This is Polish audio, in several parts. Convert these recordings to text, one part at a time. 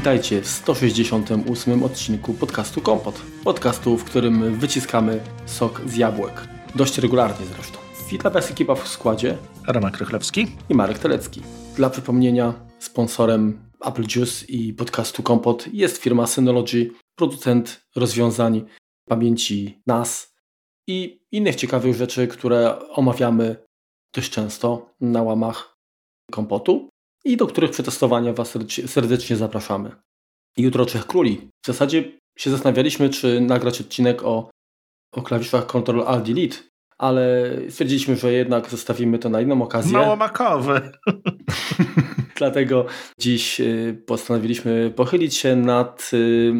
Witajcie w 168 odcinku podcastu Kompot. Podcastu, w którym wyciskamy sok z jabłek. Dość regularnie zresztą. Witam Was ekipa w składzie. Roman Krychlewski i Marek Telecki. Dla przypomnienia, sponsorem Apple Juice i podcastu Kompot jest firma Synology, producent rozwiązań pamięci NAS i innych ciekawych rzeczy, które omawiamy dość często na łamach kompotu i do których przetestowania Was serdecznie zapraszamy. Jutro Trzech Króli. W zasadzie się zastanawialiśmy, czy nagrać odcinek o, o klawiszach Ctrl Alt Delete, ale stwierdziliśmy, że jednak zostawimy to na inną okazję. Mało makowy. Dlatego dziś y, postanowiliśmy pochylić się nad y,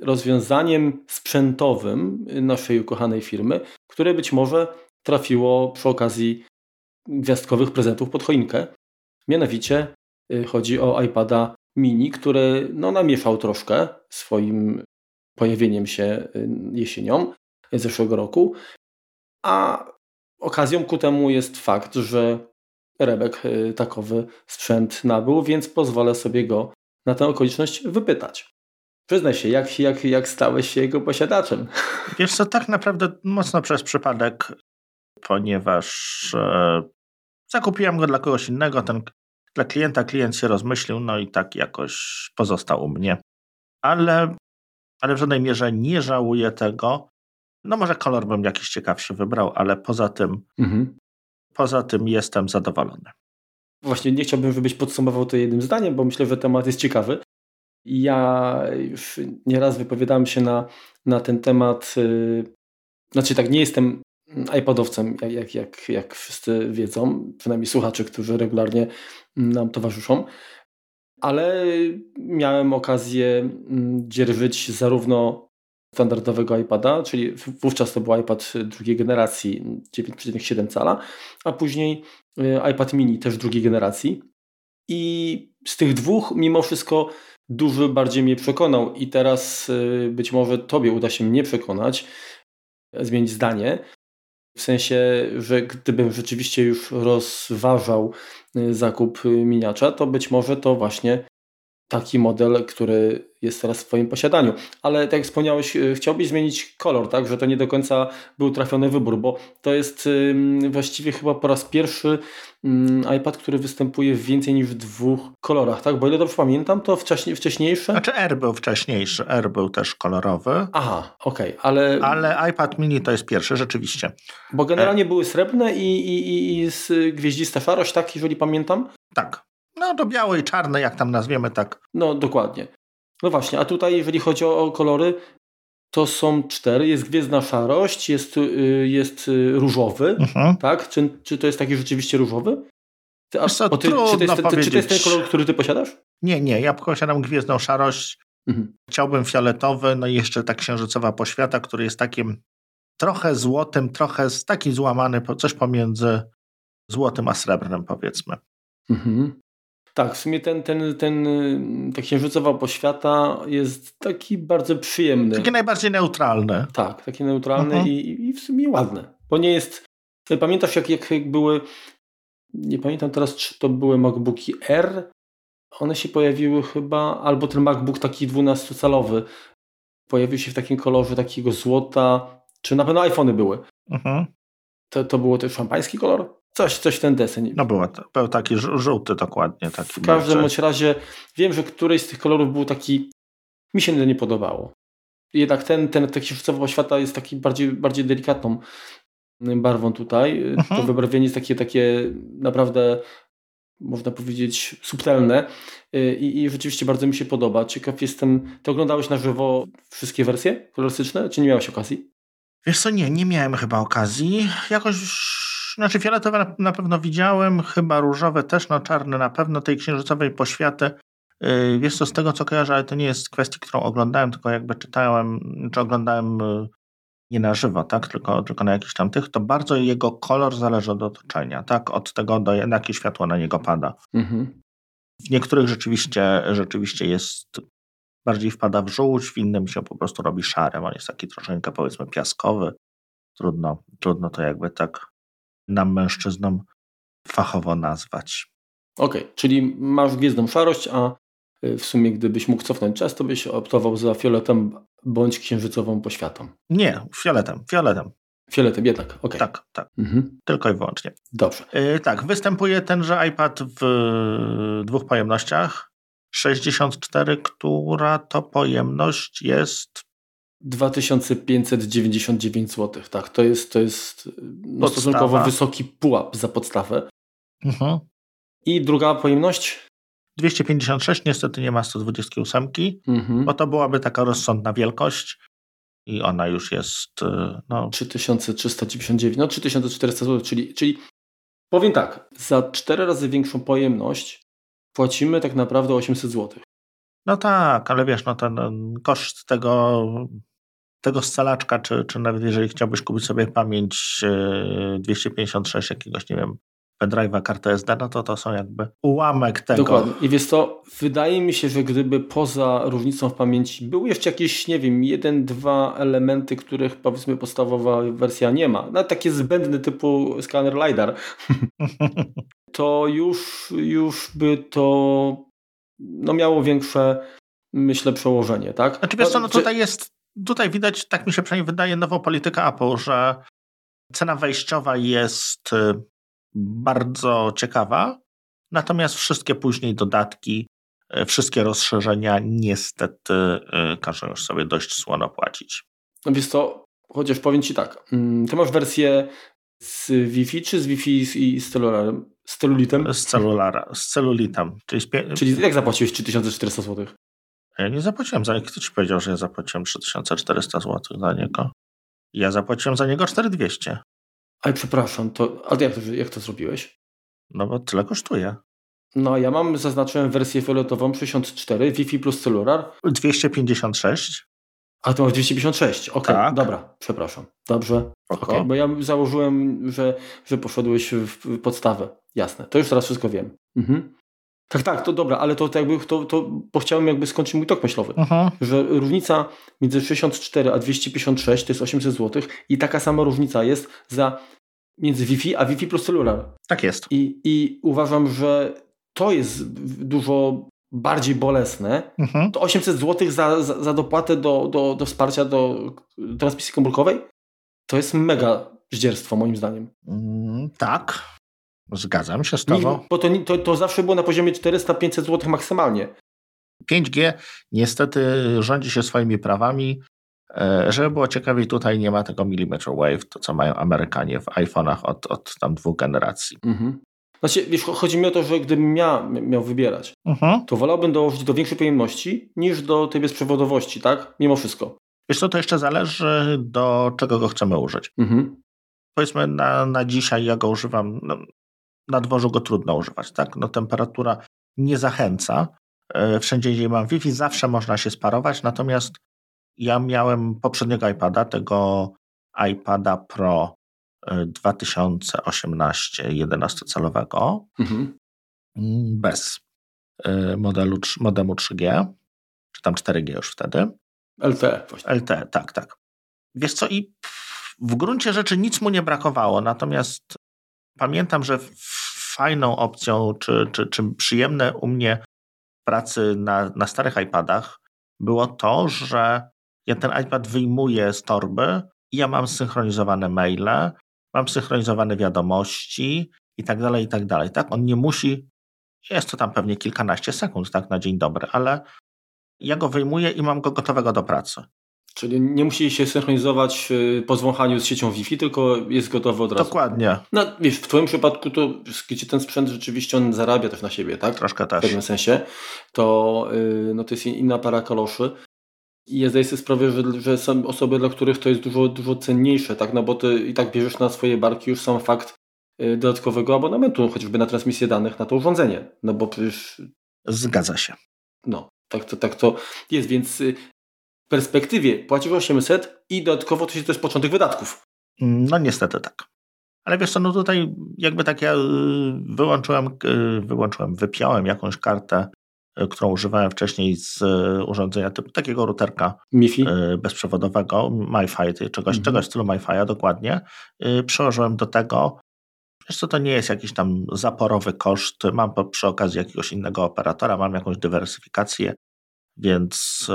rozwiązaniem sprzętowym naszej ukochanej firmy, które być może trafiło przy okazji gwiazdkowych prezentów pod choinkę. Mianowicie y, chodzi o iPada mini, który no, namieszał troszkę swoim pojawieniem się jesienią zeszłego roku, a okazją ku temu jest fakt, że Rebek y, takowy sprzęt nabył, więc pozwolę sobie go na tę okoliczność wypytać. Przyznaj się, jak, jak, jak stałeś się jego posiadaczem? Wiesz co, tak naprawdę mocno przez przypadek, ponieważ e, zakupiłem go dla kogoś innego, ten dla klienta, klient się rozmyślił, no i tak jakoś pozostał u mnie. Ale, ale w żadnej mierze nie żałuję tego. No może kolor bym jakiś ciekawszy wybrał, ale poza tym mhm. Poza tym jestem zadowolony. Właśnie nie chciałbym, żebyś podsumował to jednym zdaniem, bo myślę, że temat jest ciekawy. Ja już nieraz wypowiadałem się na, na ten temat. Yy, znaczy, tak, nie jestem iPodowcem, jak, jak, jak, jak wszyscy wiedzą, przynajmniej słuchacze, którzy regularnie nam towarzyszą, ale miałem okazję mm, dzierżyć zarówno standardowego iPada, czyli wówczas to był iPad drugiej generacji 9,7 cala, a później y, iPad mini też drugiej generacji. I z tych dwóch mimo wszystko duży bardziej mnie przekonał i teraz y, być może Tobie uda się mnie przekonać, zmienić zdanie. W sensie, że gdybym rzeczywiście już rozważał y, zakup miniacza, to być może to właśnie taki model, który jest teraz w Twoim posiadaniu. Ale tak jak wspomniałeś, y, chciałbyś zmienić kolor, tak? Że to nie do końca był trafiony wybór, bo to jest właściwie chyba po raz pierwszy iPad, który występuje w więcej niż dwóch kolorach, tak? Bo ile dobrze pamiętam, to wcześniej, wcześniejsze... Znaczy R był wcześniejszy, R był też kolorowy. Aha, okej, okay, ale... Ale iPad mini to jest pierwszy, rzeczywiście. Bo generalnie były srebrne i, i, i, i szarość, tak? Jeżeli pamiętam? Tak. No do białej i czarne, jak tam nazwiemy, tak. No dokładnie. No właśnie, a tutaj jeżeli chodzi o, o kolory, to są cztery. Jest gwiezdna szarość, jest, y, jest y, różowy, mhm. tak? Czy, czy to jest taki rzeczywiście różowy? Ty, a, co, ty, czy, to jest, czy to jest ten kolor, który ty posiadasz? Nie, nie, ja posiadam gwiezdną szarość. Mhm. Chciałbym fioletowy, no i jeszcze ta księżycowa poświata, który jest takim trochę złotym, trochę taki złamany, coś pomiędzy złotym a srebrnym powiedzmy. Mhm. Tak, w sumie ten, ten, ten, ta księżycowa poświata jest taki bardzo przyjemny. Takie najbardziej neutralne. Tak, takie neutralne uh -huh. i, i w sumie ładne. Bo nie jest... Pamiętasz jak, jak, jak były... Nie pamiętam teraz, czy to były MacBooki R. One się pojawiły chyba, albo ten MacBook taki 12-calowy pojawił się w takim kolorze takiego złota, czy na pewno iPhony były. Uh mhm. -huh. to, to było też szampański kolor? Coś, coś ten deseń. No było, był taki żółty dokładnie. Taki w każdym bądź razie wiem, że któryś z tych kolorów był taki, mi się nie podobało. Jednak ten, ten taki księżycowa świata jest taki bardziej, bardziej delikatną barwą tutaj. Mhm. To wybarwienie jest takie, takie naprawdę można powiedzieć subtelne I, i rzeczywiście bardzo mi się podoba. Ciekaw jestem, ty oglądałeś na żywo wszystkie wersje kolorystyczne, czy nie miałeś okazji? Wiesz co, nie, nie miałem chyba okazji. Jakoś znaczy fioletowe na, na, pewno widziałem, chyba różowe też, no czarne na pewno, tej księżycowej poświaty. Yy, wiesz co, z tego co kojarzę, ale to nie jest kwestia, którą oglądałem, tylko jakby czytałem, czy oglądałem yy, nie na żywo, tak, tylko, tylko na jakichś tam tych, to bardzo jego kolor zależy od otoczenia, tak, od tego, do, jakie światło na niego pada. Mhm. W niektórych rzeczywiście, rzeczywiście jest bardziej wpada w żółć, w innym się po prostu robi szarym, on jest taki troszeczkę powiedzmy piaskowy. Trudno, trudno to jakby tak nam mężczyznom fachowo nazwać. Okej, okay, czyli masz gwiezdną szarość, a w sumie gdybyś mógł cofnąć czas, to byś optował za fioletem bądź księżycową poświatą. Nie, fioletem, fioletem. Fioletem jednak, okej. Okay. Tak, tak. Mhm. Tylko i wyłącznie. Dobrze. Yy, tak, występuje tenże iPad w dwóch pojemnościach. 64, która to pojemność jest 2599 zł. Tak, to jest, to jest no, stosunkowo wysoki pułap za podstawę. Mhm. I druga pojemność? 256, niestety nie ma 128, mhm. bo to byłaby taka rozsądna wielkość i ona już jest. Y, no... 3399, no 3400 zł, czyli, czyli powiem tak, za 4 razy większą pojemność płacimy tak naprawdę 800 zł. No tak, ale wiesz, no ten koszt tego, tego scalaczka, czy, czy nawet jeżeli chciałbyś kupić sobie pamięć 256 y, jakiegoś, nie wiem, pendrive'a, kartę SD, no to to są jakby ułamek tego. Dokładnie. I wiesz to, wydaje mi się, że gdyby poza różnicą w pamięci były jeszcze jakieś, nie wiem, jeden, dwa elementy, których powiedzmy podstawowa wersja nie ma, no takie zbędne typu skaner LiDAR, to już, już by to no miało większe, myślę, przełożenie, tak? Znaczy wiesz co, no tutaj jest, tutaj widać, tak mi się przynajmniej wydaje, nową politykę Apple, że cena wejściowa jest y, bardzo ciekawa, natomiast wszystkie później dodatki, e, wszystkie rozszerzenia niestety e, każą już sobie dość słono płacić. No wiesz co, chociaż powiem Ci tak, mm, Ty masz wersję z Wi-Fi czy z Wi-Fi i z celularem? Z celulitem? Z celulara, z celulitem. Czyli, czyli jak zapłaciłeś 3400 zł? Ja nie zapłaciłem za niego. Kto Ci powiedział, że ja zapłaciłem 3400 zł za niego? Ja zapłaciłem za niego 4200. Ale przepraszam, to, ale jak to, jak to zrobiłeś? No bo tyle kosztuje. No, ja mam, zaznaczyłem wersję fioletową 64, Wi-Fi plus celular. 256. A to masz 256, okej, okay, tak. dobra, przepraszam. Dobrze, okay, bo ja założyłem, że, że poszedłeś w podstawę. Jasne, to już teraz wszystko wiem. Mhm. Tak, tak, to dobra, ale to, to jakby, to, to, bo chciałem jakby skończyć mój tok myślowy, Aha. że różnica między 64 a 256 to jest 800 zł i taka sama różnica jest za między Wi-Fi a Wi-Fi plus celular. Tak jest. I, i uważam, że to jest dużo bardziej bolesne. Mhm. To 800 zł za, za, za dopłatę do, do, do wsparcia do transmisji komórkowej to jest mega zdzierstwo moim zdaniem. Mm, tak, Zgadzam się z Tobą. bo to, to, to zawsze było na poziomie 400-500 zł maksymalnie. 5G niestety rządzi się swoimi prawami. E, żeby było ciekawiej, tutaj nie ma tego millimeter wave, to co mają Amerykanie w iPhone'ach od, od tam dwóch generacji. Mhm. Znaczy, wiesz, chodzi mi o to, że gdybym ja miał wybierać, mhm. to wolałbym dołożyć do większej pojemności niż do tej bezprzewodowości, tak? Mimo wszystko. Wiesz co, to jeszcze zależy do czego go chcemy użyć. Mhm. Powiedzmy na, na dzisiaj ja go używam, no, na dworzu go trudno używać. Tak? No, temperatura nie zachęca. E, wszędzie, gdzie mam Wi-Fi, zawsze można się sparować, natomiast ja miałem poprzedniego iPada, tego iPada Pro 2018 e, 11-calowego, mhm. Bez e, modelu, modemu 3G, czy tam 4G już wtedy. LTE. Właśnie. LTE, tak, tak. Wiesz co, i w gruncie rzeczy nic mu nie brakowało, natomiast pamiętam, że fajną opcją, czy, czy, czy przyjemne u mnie pracy na, na starych iPadach było to, że ja ten iPad wyjmuję z torby i ja mam synchronizowane maile, mam synchronizowane wiadomości i tak dalej, i tak dalej. Tak? On nie musi, jest to tam pewnie kilkanaście sekund tak, na dzień dobry, ale ja go wyjmuję i mam go gotowego do pracy. Czyli nie musi się synchronizować y, po zwąchaniu z siecią Wi-Fi, tylko jest gotowy od razu. Dokładnie. No wiesz, w Twoim przypadku to gdzie ten sprzęt rzeczywiście on zarabia też na siebie, tak? Troszkę też. W pewnym sensie. To, yy, no, to jest inna para kaloszy. I ja zdaję sobie sprawę, że, że są osoby, dla których to jest dużo, dużo cenniejsze, tak? No bo ty i tak bierzesz na swoje barki już sam fakt yy, dodatkowego abonamentu, chociażby na transmisję danych na to urządzenie. No bo przecież... Zgadza się. No, tak to, tak to jest, więc y, perspektywie płacisz 800 i dodatkowo to, się, to jest początek wydatków. No niestety tak. Ale wiesz co, no tutaj jakby tak ja y, wyłączyłem, y, wyłączyłem, wypiąłem jakąś kartę, y, którą używałem wcześniej z urządzenia typu takiego routerka MiFi bezprzewodowego, MiFi, czegoś, mhm. czegoś w stylu MiFi'a dokładnie. Przełożyłem do tego Wiesz co, to nie jest jakiś tam zaporowy koszt. Mam przy okazji jakiegoś innego operatora, mam jakąś dywersyfikację, więc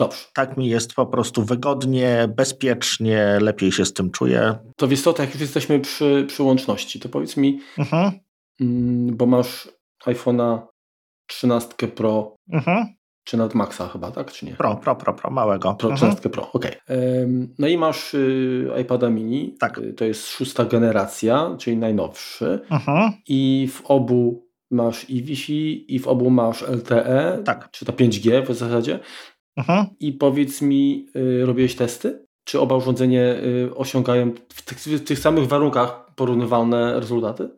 Dobrze. tak mi jest po prostu wygodnie, bezpiecznie, lepiej się z tym czuję. To co, tak jak już jesteśmy przy, przy łączności, to powiedz mi, Mhm, mm, bo masz iPhone'a 13 Pro, mhm. czy nawet Maxa chyba, tak? Czy nie? Pro, pro, pro, pro, małego. Pro, Mhm. 13 Pro, okej. Em, No i masz y, iPada mini. Tak. Y, To jest szósta generacja, czyli najnowszy. Mhm. I w obu masz i Wi-Fi, i w obu masz LTE, Tak. czy to 5G w zasadzie. Mhm. I powiedz mi, y, robiłeś testy? Czy oba urządzenia y, osiągają w tych, w tych samych warunkach porównywalne rezultaty?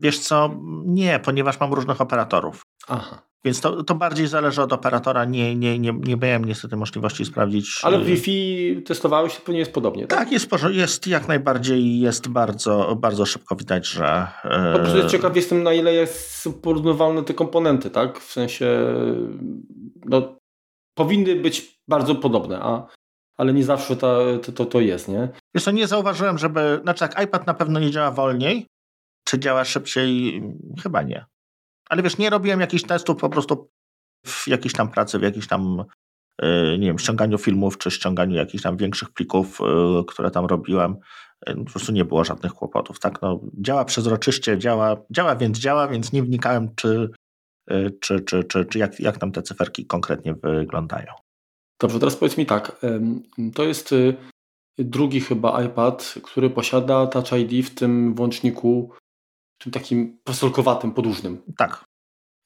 Wiesz co, nie, ponieważ mam różnych operatorów. Aha. Więc to, to bardziej zależy od operatora. Nie, nie, nie, nie miałem niestety możliwości sprawdzić. Ale y, w Wi-Fi testowałeś, to pewnie jest podobnie, tak? Tak, jest, jest jak najbardziej, jest bardzo, bardzo szybko widać, że. Po prostu e, ciekaw jestem, na ile jest porównywalne te komponenty, tak? W sensie, no, powinny być bardzo podobne, a, ale nie zawsze ta, to, to, to jest, nie? Wiesz co, nie zauważyłem, żeby. Znaczy, tak, iPad na pewno nie działa wolniej. Czy działa szybciej? Chyba nie. Ale wiesz, nie robiłem jakichś testów po prostu w jakiejś tam pracy, w jakiejś tam, e, nie wiem, ściąganiu filmów, czy ściąganiu jakichś tam większych plików, e, które tam robiłem. E, Po prostu nie było żadnych kłopotów. Tak, no, działa przezroczyście, działa, działa, więc działa, więc nie wnikałem, czy, czy, czy, czy, czy jak, jak tam te cyferki konkretnie wyglądają. Dobrze, teraz powiedz mi tak, to jest y, drugi chyba iPad, który posiada Touch ID w tym włączniku, tym takim pasolkowatym, podłużnym. Tak,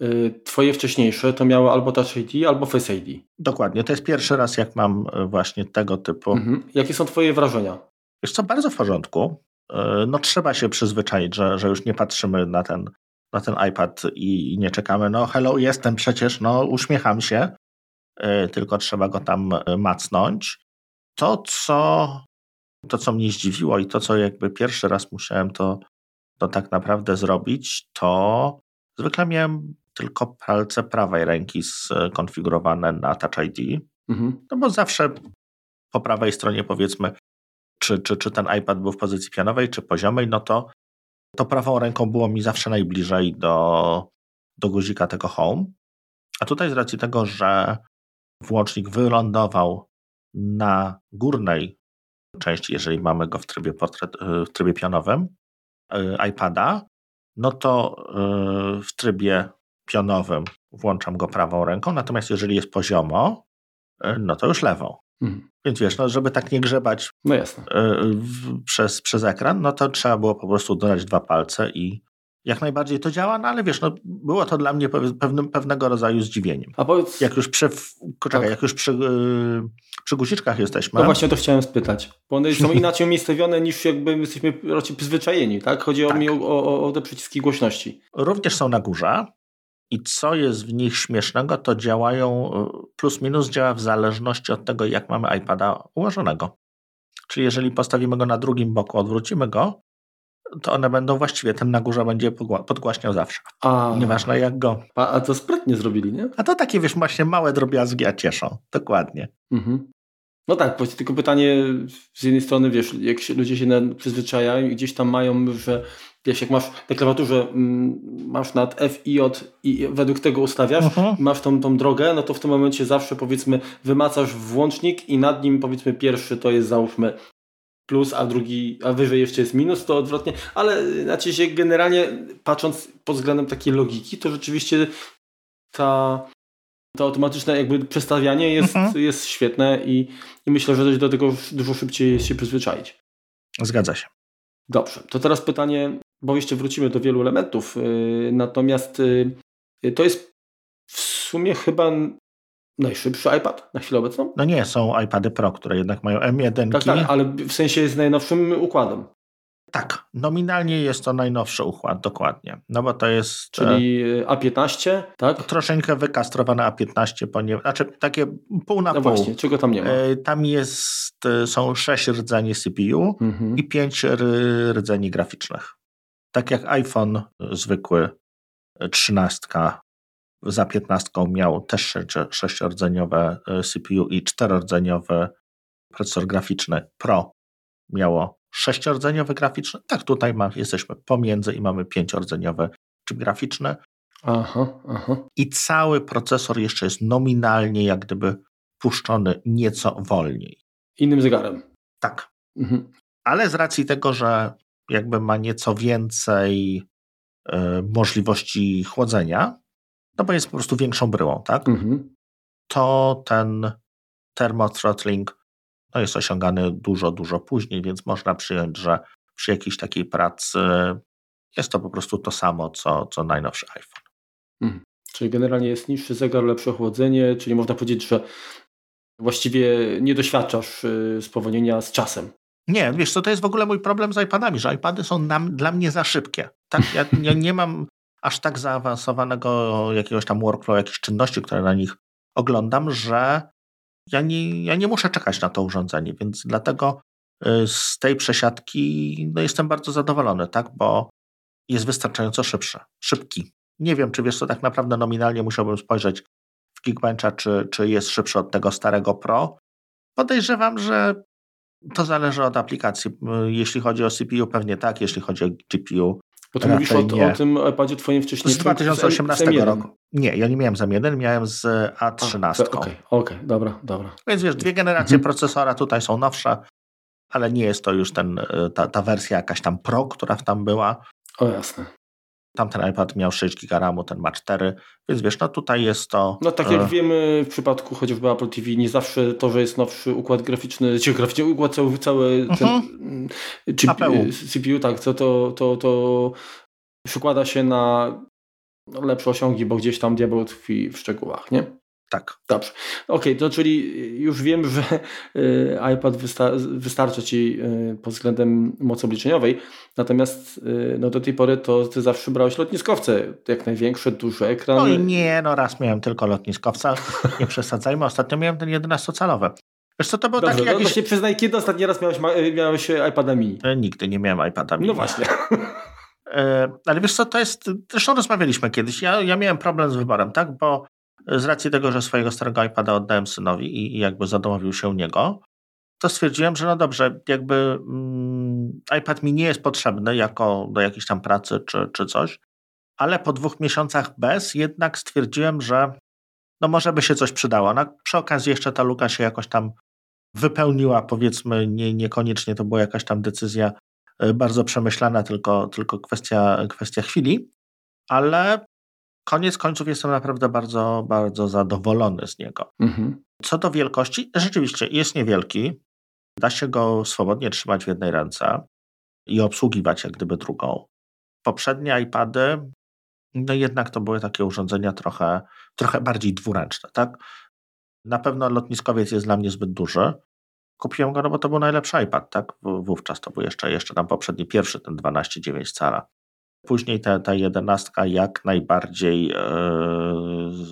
Y, Twoje wcześniejsze to miały albo Touch ID, albo Face ID. dokładnie. To jest pierwszy raz, jak mam właśnie tego typu. Mhm. Jakie są Twoje wrażenia? Wiesz co, bardzo w porządku. No trzeba się przyzwyczaić, że, że już nie patrzymy na ten, na ten iPad i, i nie czekamy. No hello, jestem przecież, no uśmiecham się, E, tylko trzeba go tam e, macnąć. To, co, to, co mnie zdziwiło i to, co jakby pierwszy raz musiałem to, to tak naprawdę zrobić, to zwykle miałem tylko palce prawej ręki skonfigurowane na Touch ID. Mhm. No bo zawsze po prawej stronie powiedzmy, czy, czy, czy ten iPad był w pozycji pianowej, czy poziomej, no to, to prawą ręką było mi zawsze najbliżej do, do guzika tego home. A tutaj z racji tego, że włącznik wylądował na górnej części, jeżeli mamy go w trybie, portret, w trybie pionowym y, iPada, no to y, w trybie pionowym włączam go prawą ręką, natomiast jeżeli jest poziomo, no to już lewą. Mhm. Więc wiesz, no, żeby tak nie grzebać No jasne. y, w, przez, przez ekran, no to trzeba było po prostu dodać dwa palce i jak najbardziej to działa, no ale wiesz, no, było to dla mnie pew- pewnym, pewnego rodzaju zdziwieniem. A powiedz, Jak już przy, czekaj, Tak. jak już przy, y, przy guziczkach jesteśmy, no właśnie to chciałem spytać, bo one są inaczej umiejscowione niż jakby jesteśmy raczej przyzwyczajeni, tak? Chodzi Tak. mi o, o, o te przyciski głośności. również są na górze i co jest w nich śmiesznego, to działają, y, plus minus działa w zależności od tego, jak mamy iPada ułożonego. Czyli jeżeli postawimy go na drugim boku, odwrócimy go, to one będą właściwie, ten na górze będzie podgłaśniał zawsze. A, Nieważne jak go. a, a to sprytnie zrobili, nie? A to takie, wiesz, właśnie małe drobiazgi, a cieszą. Dokładnie. Mhm. No tak, tylko pytanie z jednej strony, wiesz, jak się, ludzie się przyzwyczajają i gdzieś tam mają, że wiesz, jak masz na klawiaturze, mm, masz nad F i J i według tego ustawiasz, Mhm. masz tą, tą drogę, no to w tym momencie zawsze powiedzmy wymacasz włącznik i nad nim powiedzmy pierwszy to jest załóżmy plus, a drugi, a wyżej jeszcze jest minus, to odwrotnie, ale znaczy się generalnie patrząc pod względem takiej logiki, to rzeczywiście ta, to automatyczne jakby przestawianie jest, Mhm. jest świetne i, i myślę, że do tego dużo szybciej się przyzwyczaić. Zgadza się. Dobrze, to teraz pytanie, bo jeszcze wrócimy do wielu elementów, yy, natomiast yy, to jest w sumie chyba najszybszy iPad na chwilę obecną? No nie, są iPady Pro, które jednak mają M1. Tak, tak, ale w sensie jest najnowszym układem, Tak, nominalnie jest to najnowszy układ, dokładnie. No bo to jest czyli yy, A15, tak? e, troszeczkę wykastrowane A15, ponieważ, znaczy takie pół na No pół. właśnie, czego tam nie ma? E, Tam jest, e, są sześć rdzeni CPU Mhm. i pięć rdzeni graficznych. Tak jak iPhone zwykły e, 13 za 15 miał też sześciordzeniowe e, CPU i czterordzeniowy procesor graficzny Pro miało sześciordzeniowy graficzny. Tak, tutaj ma, jesteśmy pomiędzy i mamy pięciordzeniowy chip graficzny. Aha, aha. I cały procesor jeszcze jest nominalnie jak gdyby puszczony nieco wolniej. Innym zegarem. Tak. Mhm. Ale z racji tego, że jakby ma nieco więcej y, możliwości chłodzenia, no bo jest po prostu większą bryłą, tak? Mhm. To ten thermothrottling no jest osiągany dużo, dużo później, więc można przyjąć, że przy jakiejś takiej pracy jest to po prostu to samo, co, co najnowszy iPhone. Mhm. Czyli generalnie jest niższy zegar, lepsze chłodzenie, czyli można powiedzieć, że właściwie nie doświadczasz y, spowolnienia z czasem. Nie, wiesz co, to jest w ogóle mój problem z iPadami, że iPady są nam, dla mnie za szybkie. Tak, ja, ja nie mam aż tak zaawansowanego jakiegoś tam workflow, jakichś czynności, które na nich oglądam, że ja nie, ja nie muszę czekać na to urządzenie, więc dlatego y, z tej przesiadki no jestem bardzo zadowolony, tak, bo jest wystarczająco szybszy, szybki. Nie wiem, czy wiesz co, tak naprawdę nominalnie musiałbym spojrzeć w Geekbencha, czy, czy jest szybszy od tego starego Pro. Podejrzewam, że to zależy od aplikacji. Jeśli chodzi o CPU, pewnie tak, jeśli chodzi o GPU. Bo ty mówisz o, o, tym iPadzie twoim wcześniej. Z 2018 z roku. Nie, ja nie miałem z M1, miałem z A13. Okej, okay, okay, dobra, dobra. Więc wiesz, dwie generacje mhm. procesora tutaj są nowsze, ale nie jest to już ten, ta, ta wersja jakaś tam Pro, która tam była. O jasne. Tamten iPad miał 6 GB RAMu, ten ma 4, więc wiesz, no tutaj jest to... No tak jak e... wiemy w przypadku chociażby Apple TV, nie zawsze to, że jest nowszy układ graficzny, czy graficzny układ cały, cały ten mhm. chip, CPU, tak, to, to, to, to przykłada się na lepsze osiągi, bo gdzieś tam diabeł tkwi w szczegółach, nie? Tak. Dobrze. Okej, okay, to czyli już wiem, że y, iPad wystarcza Ci y, pod względem mocy obliczeniowej, natomiast y, no do tej pory to Ty zawsze brałeś lotniskowce, jak największe, duże ekrany. Oj nie, no raz miałem tylko lotniskowca, nie przesadzajmy, ostatnio miałem ten 11-calowy. Wiesz co, to był Dobrze, taki no, jakiś... właśnie przyznaj, kiedy ostatni raz miałeś, miałeś iPada mini? E, nigdy nie miałem iPada mini. No właśnie. E, ale wiesz co, to jest, zresztą rozmawialiśmy kiedyś, ja, ja miałem problem z wyborem, tak, bo z racji tego, że swojego starego iPada oddałem synowi i, i jakby zadomowił się niego, to stwierdziłem, że no dobrze, jakby mm, iPad mi nie jest potrzebny jako do jakiejś tam pracy czy, czy coś, ale po dwóch miesiącach bez jednak stwierdziłem, że no może by się coś przydało. No, przy okazji jeszcze ta luka się jakoś tam wypełniła, powiedzmy, nie, niekoniecznie to była jakaś tam decyzja e, bardzo przemyślana, tylko, tylko kwestia, kwestia chwili, ale koniec końców jestem naprawdę bardzo, bardzo zadowolony z niego. Mhm. Co do wielkości, rzeczywiście jest niewielki. Da się go swobodnie trzymać w jednej ręce i obsługiwać jak gdyby drugą. Poprzednie iPady, no jednak to były takie urządzenia trochę, trochę bardziej dwuręczne, tak? Na pewno lotniskowiec jest dla mnie zbyt duży. Kupiłem go, no bo to był najlepszy iPad, tak? wówczas to był jeszcze, jeszcze tam poprzedni pierwszy, ten 12,9 cala. Później ta, ta jedenastka jak najbardziej e,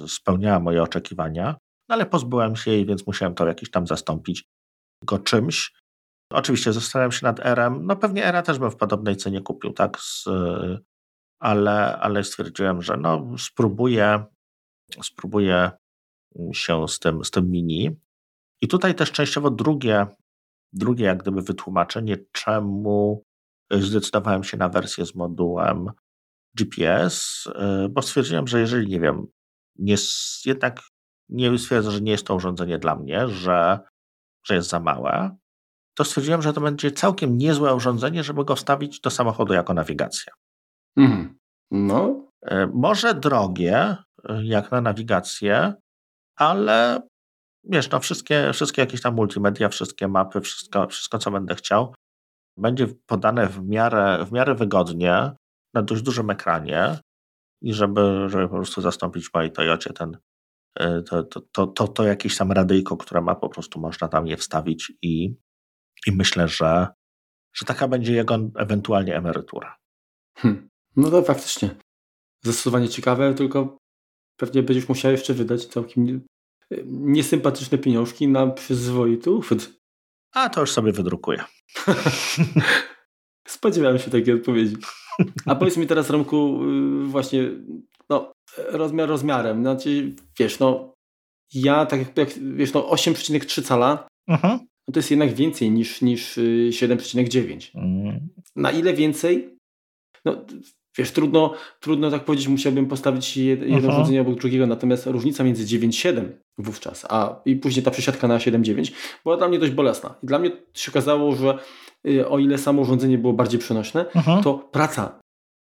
spełniała moje oczekiwania, no ale pozbyłem się jej, więc musiałem to jakiś tam zastąpić go czymś. Oczywiście zastanawiam się nad RM. No pewnie ERA też bym w podobnej cenie kupił, tak? Z, ale, ale stwierdziłem, że no spróbuję, spróbuję się z tym, z tym mini. I tutaj też częściowo drugie, drugie jak gdyby wytłumaczenie, czemu zdecydowałem się na wersję z modułem GPS, y, bo stwierdziłem, że jeżeli, nie wiem, nie, jednak nie stwierdzę, że nie jest to urządzenie dla mnie, że, że jest za małe, to stwierdziłem, że to będzie całkiem niezłe urządzenie, żeby go wstawić do samochodu jako nawigacja. Mm. No. Y, może drogie, y, jak na nawigację, ale wiesz, no wszystkie, wszystkie jakieś tam multimedia, wszystkie mapy, wszystko, wszystko co będę chciał, będzie podane w miarę, w miarę wygodnie na dość dużym ekranie i żeby, żeby po prostu zastąpić w mojej Toyocie ten, e, to, to, to, to, to jakieś tam radyjko, które ma po prostu można tam je wstawić i, i myślę, że, że taka będzie jego ewentualnie emerytura. Hmm. No to faktycznie. Zastosowanie ciekawe, tylko pewnie będziesz musiał jeszcze wydać całkiem niesympatyczne pieniążki na przyzwoity uchwyt. A to już sobie wydrukuję. Spodziewałem się takiej odpowiedzi. A powiedz mi teraz, Romku, y, właśnie, no, rozmiar rozmiarem. Znaczy, wiesz, no, ja tak jak, wiesz, no, 8,3 cala, uh-huh. no to jest jednak więcej niż, niż 7,9. Mm. Na ile więcej? No, wiesz, trudno, trudno tak powiedzieć, musiałbym postawić jedno uh-huh. urządzenie obok drugiego, natomiast różnica między 9,7 wówczas, a i później ta przesiadka na 7,9 była dla mnie dość bolesna. I dla mnie się okazało, że y, o ile samo urządzenie było bardziej przenośne, uh-huh. to praca,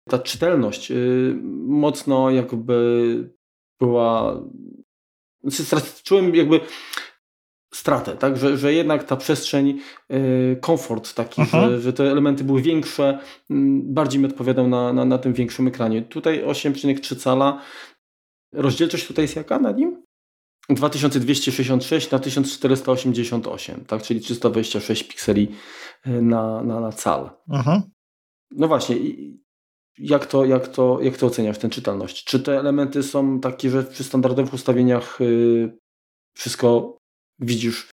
ta czytelność y, mocno jakby była... Znaczy, czułem jakby stratę, tak? że, że jednak ta przestrzeń, yy, komfort taki, że, że, te elementy były większe, yy, bardziej mi odpowiadał na, na, na tym większym ekranie. Tutaj 8,3 cala. Rozdzielczość tutaj jest jaka na nim? 2266 na 1488, tak? czyli 326 pikseli y, na, na, na cal. Mhm. No właśnie, jak to, jak, to, jak to oceniasz, tę czytelność? Czy te elementy są takie, że przy standardowych ustawieniach yy, wszystko widzisz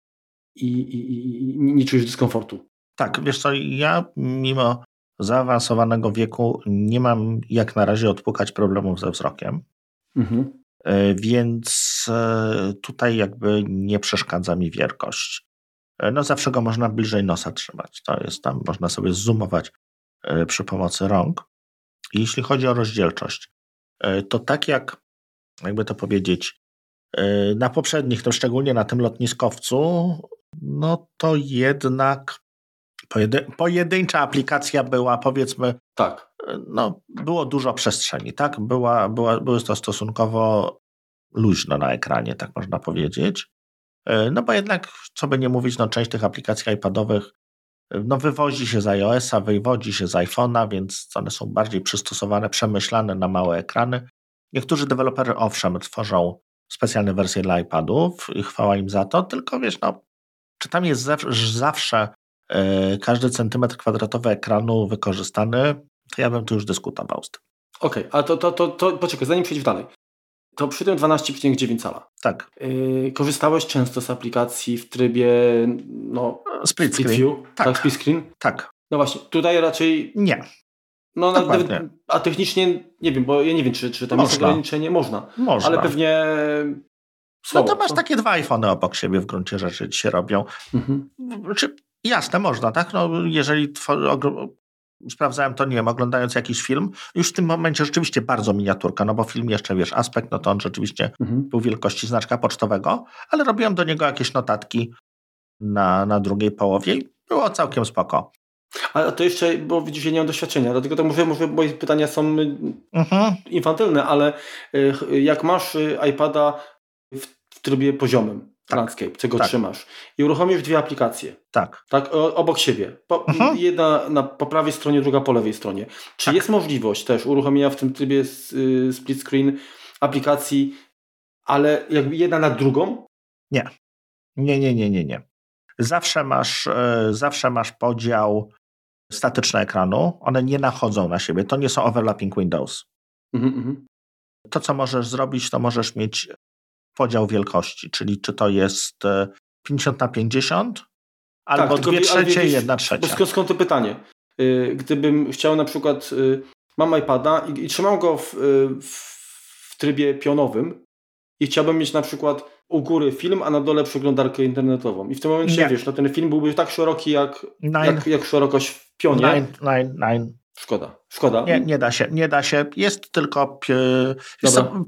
i, i, i nie czujesz dyskomfortu. Tak, wiesz co, ja mimo zaawansowanego wieku nie mam jak na razie odpukać problemów ze wzrokiem. Mhm. E, więc e, tutaj jakby nie przeszkadza mi wielkość. E, no zawsze go można bliżej nosa trzymać. To jest tam, można sobie zoomować przy pomocy rąk. Jeśli chodzi o rozdzielczość, to tak jak, jakby to powiedzieć, na poprzednich, to szczególnie na tym lotniskowcu, no to jednak pojedyncza aplikacja była, powiedzmy, tak. E, no, było dużo przestrzeni, tak? Była, była, były to stosunkowo luźno na ekranie, tak można powiedzieć. E, no bo jednak, co by nie mówić, no część tych aplikacji iPadowych no wywozi się z iOS-a, wywodzi się z iPhone'a, więc one są bardziej przystosowane, przemyślane na małe ekrany. Niektórzy deweloperzy owszem tworzą specjalne wersje dla iPadów i chwała im za to, tylko wiesz, no, czy tam jest zawsze każdy centymetr kwadratowy ekranu wykorzystany, to ja bym tu już dyskutował z tym. Okej, okay, a to, to, to, to poczekaj, zanim przejdziesz dalej. To przy tym 12,9 cala. Tak. Yy, korzystałeś często z aplikacji w trybie no, split, split screen. View, tak. tak, split screen? Tak. No właśnie, tutaj raczej nie. No, a technicznie nie wiem, bo ja nie wiem, czy, czy tam można. jest ograniczenie. Można. Można. Ale pewnie. Słabo, no to masz takie dwa iPhony obok siebie w gruncie rzeczy się robią. Mhm. Czy, jasne, można, tak? No, jeżeli sprawdzałem to, nie wiem, oglądając jakiś film, już w tym momencie rzeczywiście bardzo miniaturka, no bo film jeszcze, wiesz, aspekt, no to on rzeczywiście mhm. był wielkości znaczka pocztowego, ale robiłem do niego jakieś notatki na, na drugiej połowie i było całkiem spoko. Ale to jeszcze, bo widzisz, ja nie mam doświadczenia, dlatego to mówię, może moje pytania są mhm. infantylne, ale y, jak masz y, iPada w trybie poziomym, tak. landscape, czego tak. trzymasz i uruchomisz dwie aplikacje. Tak. Tak, obok siebie. Po, mhm. Jedna na, po prawej stronie, druga po lewej stronie. Czy tak. jest możliwość też uruchomienia w tym trybie y, split screen aplikacji, ale jakby jedna na drugą? Nie. Nie, nie, nie, nie, nie. Zawsze masz, e, zawsze masz podział statyczne ekranu, one nie nachodzą na siebie. To nie są overlapping windows. Mhm, mhm. To, co możesz zrobić, to możesz mieć podział wielkości, czyli czy to jest 50 e, na 50, albo tak, dwie trzecie i jedna trzecia. Skąd, skąd to pytanie? Y, gdybym chciał na przykład, y, mam iPada i, i trzymam go w, y, w, w trybie pionowym i chciałbym mieć na przykład u góry film, a na dole przeglądarkę internetową. I w tym momencie, nie. wiesz, no ten film byłby tak szeroki jak, jak, jak szerokość w pionie. Nine, nine, nine. Szkoda. Szkoda. Nie, nie da się, nie da się. Jest tylko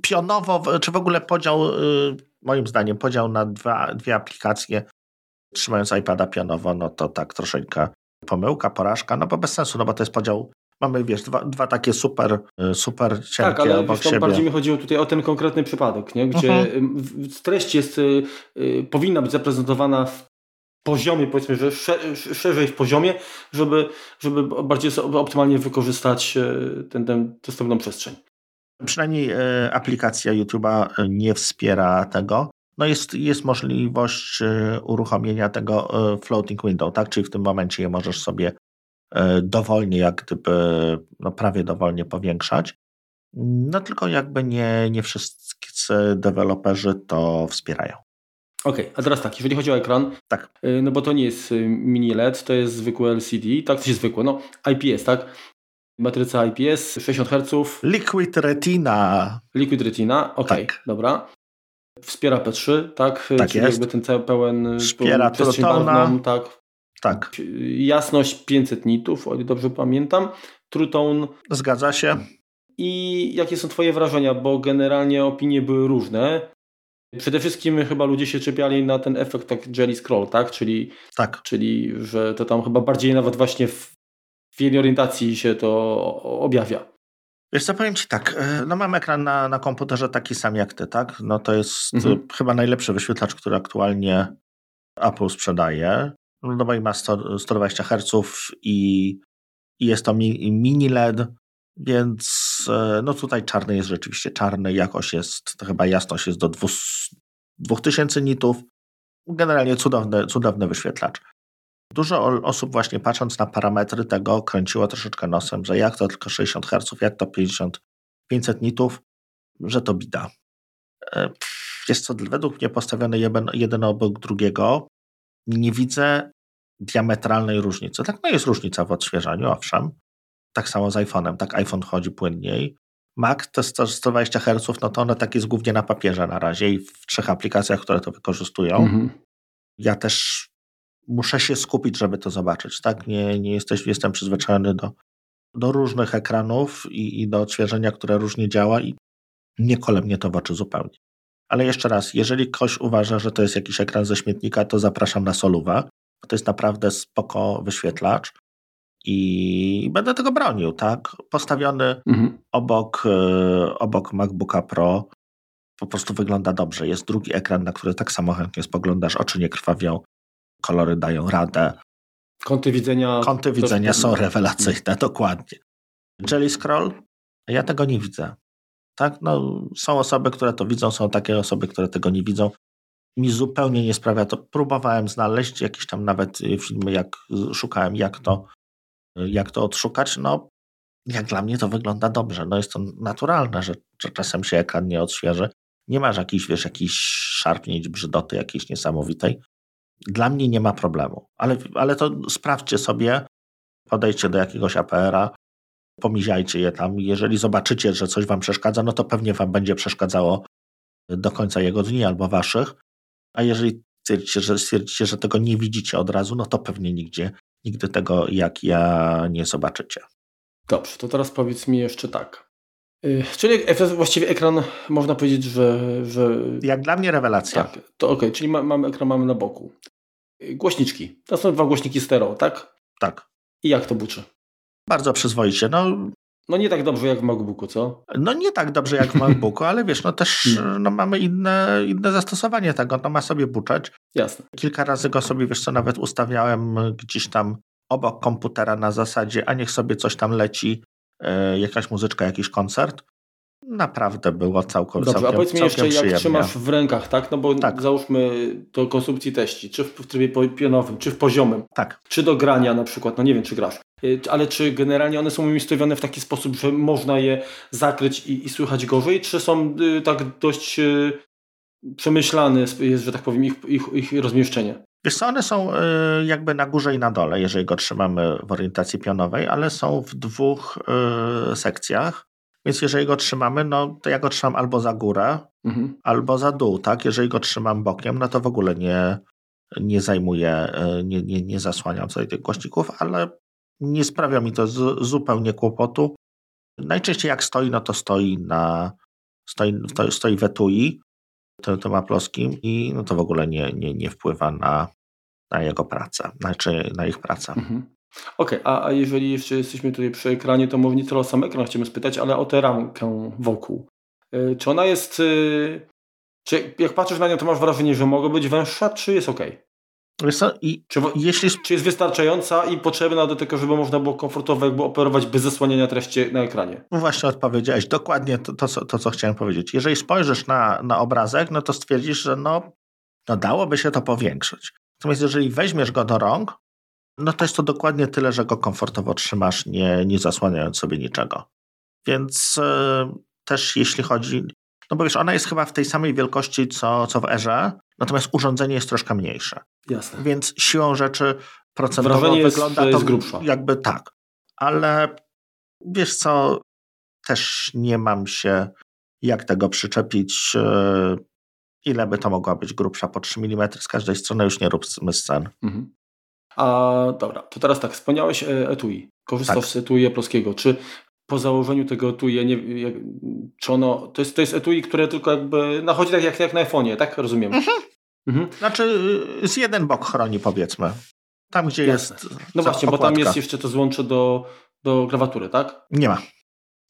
pionowo, czy w ogóle podział, y, moim zdaniem, podział na dwa, dwie aplikacje, trzymając iPada pionowo, no to tak troszeczkę pomyłka, porażka, no bo bez sensu, no bo to jest podział mamy, wiesz, dwa, dwa takie super, y, super cienkie tak, ale obok wiesz, bardziej mi chodziło tutaj o ten konkretny przypadek, nie? gdzie uh mhm. -huh. treść jest, y, y, powinna być zaprezentowana w poziomie, powiedzmy, że szerzej w poziomie, żeby, żeby bardziej optymalnie wykorzystać y, ten, ten, tę przestrzeń. Przynajmniej y, aplikacja YouTube'a nie wspiera tego. No jest, jest możliwość uruchomienia tego floating window, tak? Czyli w tym momencie je możesz sobie E, dowolnie, jak gdyby, no prawie dowolnie powiększać. No tylko jakby nie, nie wszyscy deweloperzy to wspierają. Okej, okay, a teraz tak, jeżeli chodzi o ekran, tak. E, no bo to nie jest e, mini LED, to jest zwykły LCD, tak, to jest zwykłe, no IPS, tak? Matryca IPS, 60 Hz. Liquid Retina. Liquid Retina, okej, okay, tak. dobra. Wspiera P3, tak? Tak Czyli jest. jakby ten cały pełen Wspiera Trutona. tak. Tak, Jasność 500 nitów, o ile dobrze pamiętam. True Tone. zgadza się. I jakie są Twoje wrażenia? Bo generalnie opinie były różne. Przede wszystkim chyba ludzie się czepiali na ten efekt tak jelly scroll, tak? Czyli, Tak. czyli że to tam chyba bardziej nawet właśnie w chwili orientacji się to objawia. Wiesz co, powiem Ci tak, e, no mam ekran na, na komputerze taki sam jak Ty, tak? No to jest Mhm. chyba najlepszy wyświetlacz, który aktualnie Apple sprzedaje. No bo i ma 100, 120 Hz i, i jest to mi, mini LED, więc e, no tutaj czarny jest rzeczywiście czarny, jakość jest, to chyba jasność jest do 200 2000 nitów. Generalnie cudowny, cudowny wyświetlacz. Dużo osób właśnie patrząc na parametry tego kręciło troszeczkę nosem, że jak to tylko 60 Hz, jak to 50, 500 nitów, że to bida. E, Jest co, według mnie postawione jeden, jeden obok drugiego, nie widzę diametralnej różnicy. Tak, no jest różnica w odświeżaniu, owszem. Tak samo z iPhone'em, tak iPhone chodzi płynniej. Mac to 100 120 Hz, no to one tak jest głównie na papierze na razie i w trzech aplikacjach, które to wykorzystują Mhm. ja też muszę się skupić, żeby to zobaczyć. Tak, nie, nie jesteś, jestem przyzwyczajony do, do różnych ekranów i, i do odświeżenia, które różnie działa i nie kole mnie to w oczy zupełnie. Ale jeszcze raz, jeżeli ktoś uważa, że to jest jakiś ekran ze śmietnika, to zapraszam na Soluwę. bo To jest naprawdę spoko wyświetlacz i będę tego bronił, tak? Postawiony Mhm. obok, e, obok MacBooka Pro po prostu wygląda dobrze. Jest drugi ekran, na który tak samo chętnie spoglądasz, oczy nie krwawią, kolory dają radę, Kąty widzenia. kąty widzenia są rewelacyjne, dokładnie. Jelly Scroll? Ja tego nie widzę. Tak, no, są osoby, które to widzą, są takie osoby, które tego nie widzą. Mi zupełnie nie sprawia to. Próbowałem znaleźć jakieś tam nawet y, filmy, jak y, szukałem, jak to, jak to odszukać. No, jak dla mnie to wygląda dobrze. No jest to naturalne, że, że czasem się ekran nie odświeży. Nie masz jakiejś, wiesz, jakiejś szarpnięć, brzydoty jakiejś niesamowitej. Dla mnie nie ma problemu. Ale, ale to sprawdźcie sobie, podejdźcie do jakiegoś APR-a, pomiziajcie je tam. Jeżeli zobaczycie, że coś wam przeszkadza, no to pewnie wam będzie przeszkadzało do końca jego dni albo waszych. A jeżeli stwierdzicie, że, stwierdzicie, że tego nie widzicie od razu, no to pewnie nigdzie, nigdy tego jak ja nie zobaczycie. Dobrze, to teraz powiedz mi jeszcze tak. Y, Czyli e- właściwie ekran, można powiedzieć, że. że Jak dla mnie rewelacja. tak, to okej, czyli ma, mamy ekran mamy na boku. Y, Głośniczki. To są dwa głośniki stereo, tak? Tak. I jak to buczy? Bardzo przyzwoicie. No, No nie tak dobrze jak w MacBooku, co? no nie tak dobrze jak w MacBooku, ale wiesz, no też no, mamy inne, inne zastosowanie tego. No ma sobie buczeć. Jasne. Kilka razy go sobie, wiesz co, nawet ustawiałem gdzieś tam obok komputera na zasadzie, a niech sobie coś tam leci, e, jakaś muzyczka, jakiś koncert. Naprawdę było całkiem, Dobrze, całkiem, a powiedz mi jeszcze, jak przyjemnie. trzymasz w rękach, tak? No bo Tak. załóżmy do konsumpcji teści, czy w trybie po- pionowym, czy w poziomym, Tak, czy do grania na przykład, no nie wiem, czy grasz. Y, Ale czy generalnie one są umiejscowione w taki sposób, że można je zakryć i, i słychać gorzej, czy są y, tak dość y, przemyślane jest, że tak powiem, ich, ich, ich rozmieszczenie? Wiesz co, one są jakby na górze i na dole, jeżeli go trzymamy w orientacji pionowej, ale są w dwóch sekcjach, więc jeżeli go trzymamy, no to ja go trzymam albo za górę, Mhm. albo za dół, tak? Jeżeli go trzymam bokiem, no to w ogóle nie, nie zajmuję, nie, nie, nie zasłaniam sobie tych głośników, ale nie sprawia mi to z, zupełnie kłopotu. Najczęściej jak stoi, no to stoi na, stoi, stoi, w etui, tym, tym aploskim i no to w ogóle nie, nie, nie wpływa na, na jego pracę, znaczy na ich pracę. Mhm. Okej, a, a jeżeli jeszcze jesteśmy tutaj przy ekranie, to może nie tyle o sam ekran chciałbym spytać, ale o tę ramkę wokół. Y, Czy ona jest... y, Czy jak patrzysz na nią, to masz wrażenie, że mogła być węższa, czy jest ok? I Czy, jeśli czy jest wystarczająca i potrzebna do tego, żeby można było komfortowo jakby operować bez zasłaniania treści na ekranie? No Właśnie odpowiedziałeś dokładnie to, to, co, to, co chciałem powiedzieć. Jeżeli spojrzysz na, na obrazek, no to stwierdzisz, że no, no dałoby się to powiększyć. Natomiast jeżeli weźmiesz go do rąk, no to jest to dokładnie tyle, że go komfortowo trzymasz, nie, nie zasłaniając sobie niczego. Więc e, też jeśli chodzi, no bo wiesz, ona jest chyba w tej samej wielkości co, co w Erze, natomiast urządzenie jest troszkę mniejsze. Jasne. Więc siłą rzeczy procentowo Wrażenie jest- wygląda jest to grubsza. jakby tak. Ale wiesz co, też nie mam się jak tego przyczepić. e, ile by to mogła być grubsza po 3 mm z każdej strony, już nie róbmy scen. Mhm. A dobra, to teraz tak, wspomniałeś e, etui. Korzystasz tak. z etui Jablowskiego. Czy po założeniu tego etui, nie, jak, czy ono, to jest, to jest etui, które tylko jakby nachodzi tak jak, jak na iPhone'ie, tak? Rozumiem. Mhm. Mhm. Znaczy y, z jeden bok chroni powiedzmy. Tam, gdzie Jasne. jest No właśnie, okładka. bo tam jest jeszcze to złącze do, do klawatury, tak? Nie ma.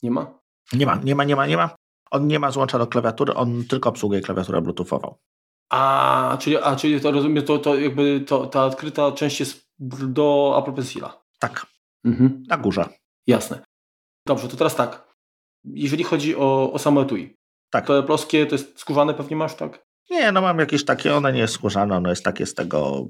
Nie ma? Nie ma, nie ma, nie ma, nie ma. On nie ma złącza do klawiatury, on tylko obsługuje klawiaturę bluetoothową. A, czyli, a, czyli to rozumiem, to, to jakby to, ta odkryta część jest do Apple Pencila. Tak. Mhm. Na górze. Jasne. Dobrze, to teraz tak. Jeżeli chodzi o, o samo etui, tak. to ploskie to jest skórzane pewnie masz, tak? Nie, no mam jakieś takie, one nie jest skórzane, ono jest takie z tego,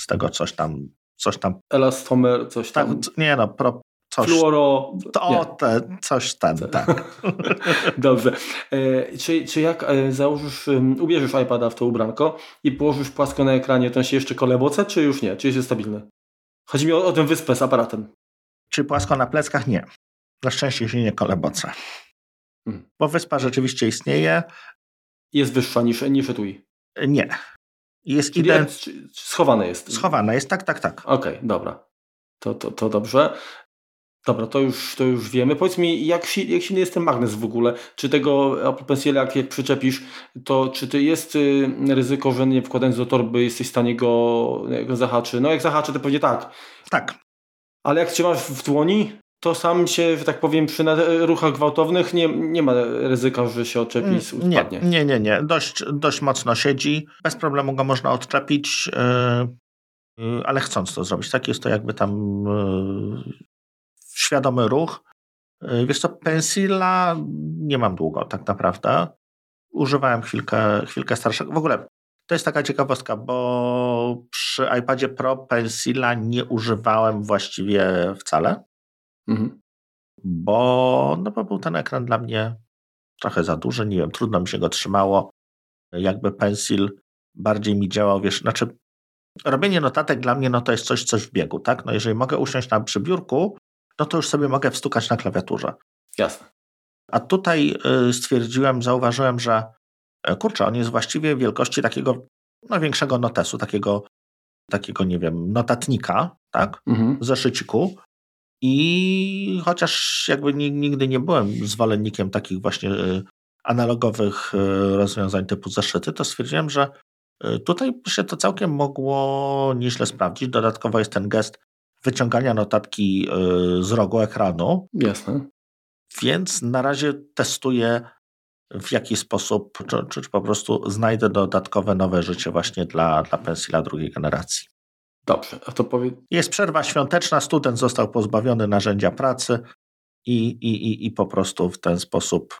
z tego coś tam, coś tam. Elastomer, coś tam. Tak, nie no, pro, coś. Fluoro. To, te, coś ten, tak. Dobrze. E, czy, czy jak e, założysz, um, ubierzesz iPada w to ubranko i położysz płasko na ekranie, to się jeszcze koleboce, czy już nie? Czy jest stabilny? Chodzi mi o, o tę wyspę z aparatem. Czy płasko na pleckach? Nie. Na szczęście się nie koleboce. Hmm. Bo wyspa rzeczywiście istnieje. Jest wyższa niż, niż etui? Nie. Jest ident... Schowane jest? Schowane jest, tak, tak, tak. Okej, okay, dobra. To, to, to dobrze. Dobra, to już, to już wiemy. Powiedz mi, jak, jak silny jest ten magnes w ogóle? Czy tego Apple Pencil, jak, jak przyczepisz, to czy to jest y, ryzyko, że nie wkładając do torby jesteś w stanie go, go zahaczy? No jak zahaczy, to pewnie tak. Tak. Ale jak trzymasz w dłoni, to sam się, że tak powiem, przy ruchach gwałtownych nie, nie ma ryzyka, że się odczepi i spadnie. Nie, nie, nie, nie. Dość, dość mocno siedzi. Bez problemu go można odczepić, yy, yy, ale chcąc to zrobić. Tak jest to jakby tam yy, świadomy ruch. Wiesz co, pensila nie mam długo tak naprawdę. Używałem chwilkę, chwilkę starszego. W ogóle to jest taka ciekawostka, bo przy iPadzie Pro pensila nie używałem właściwie wcale. Mhm. Bo, no bo był ten ekran dla mnie trochę za duży, nie wiem, trudno mi się go trzymało. Jakby pensil bardziej mi działał, wiesz, znaczy robienie notatek dla mnie no to jest coś, coś w biegu, tak? No jeżeli mogę usiąść na przybiórku, no to już sobie mogę wstukać na klawiaturze. Jasne. A tutaj y, stwierdziłem, zauważyłem, że e, kurczę, on jest właściwie wielkości takiego no, większego notesu, takiego, takiego, nie wiem, notatnika, tak? Mhm. Zeszyciku. I chociaż jakby nigdy nie byłem zwolennikiem takich właśnie y, analogowych y, rozwiązań typu zeszyty, to stwierdziłem, że tutaj się to całkiem mogło nieźle sprawdzić. Dodatkowo jest ten gest wyciągania notatki z rogu ekranu. Jasne. Więc na razie testuję w jaki sposób, czy, czy, po prostu znajdę dodatkowe nowe życie właśnie dla, dla pensila drugiej generacji. Dobrze, a to powie... Jest przerwa świąteczna, student został pozbawiony narzędzia pracy i, i, i, i po prostu w ten sposób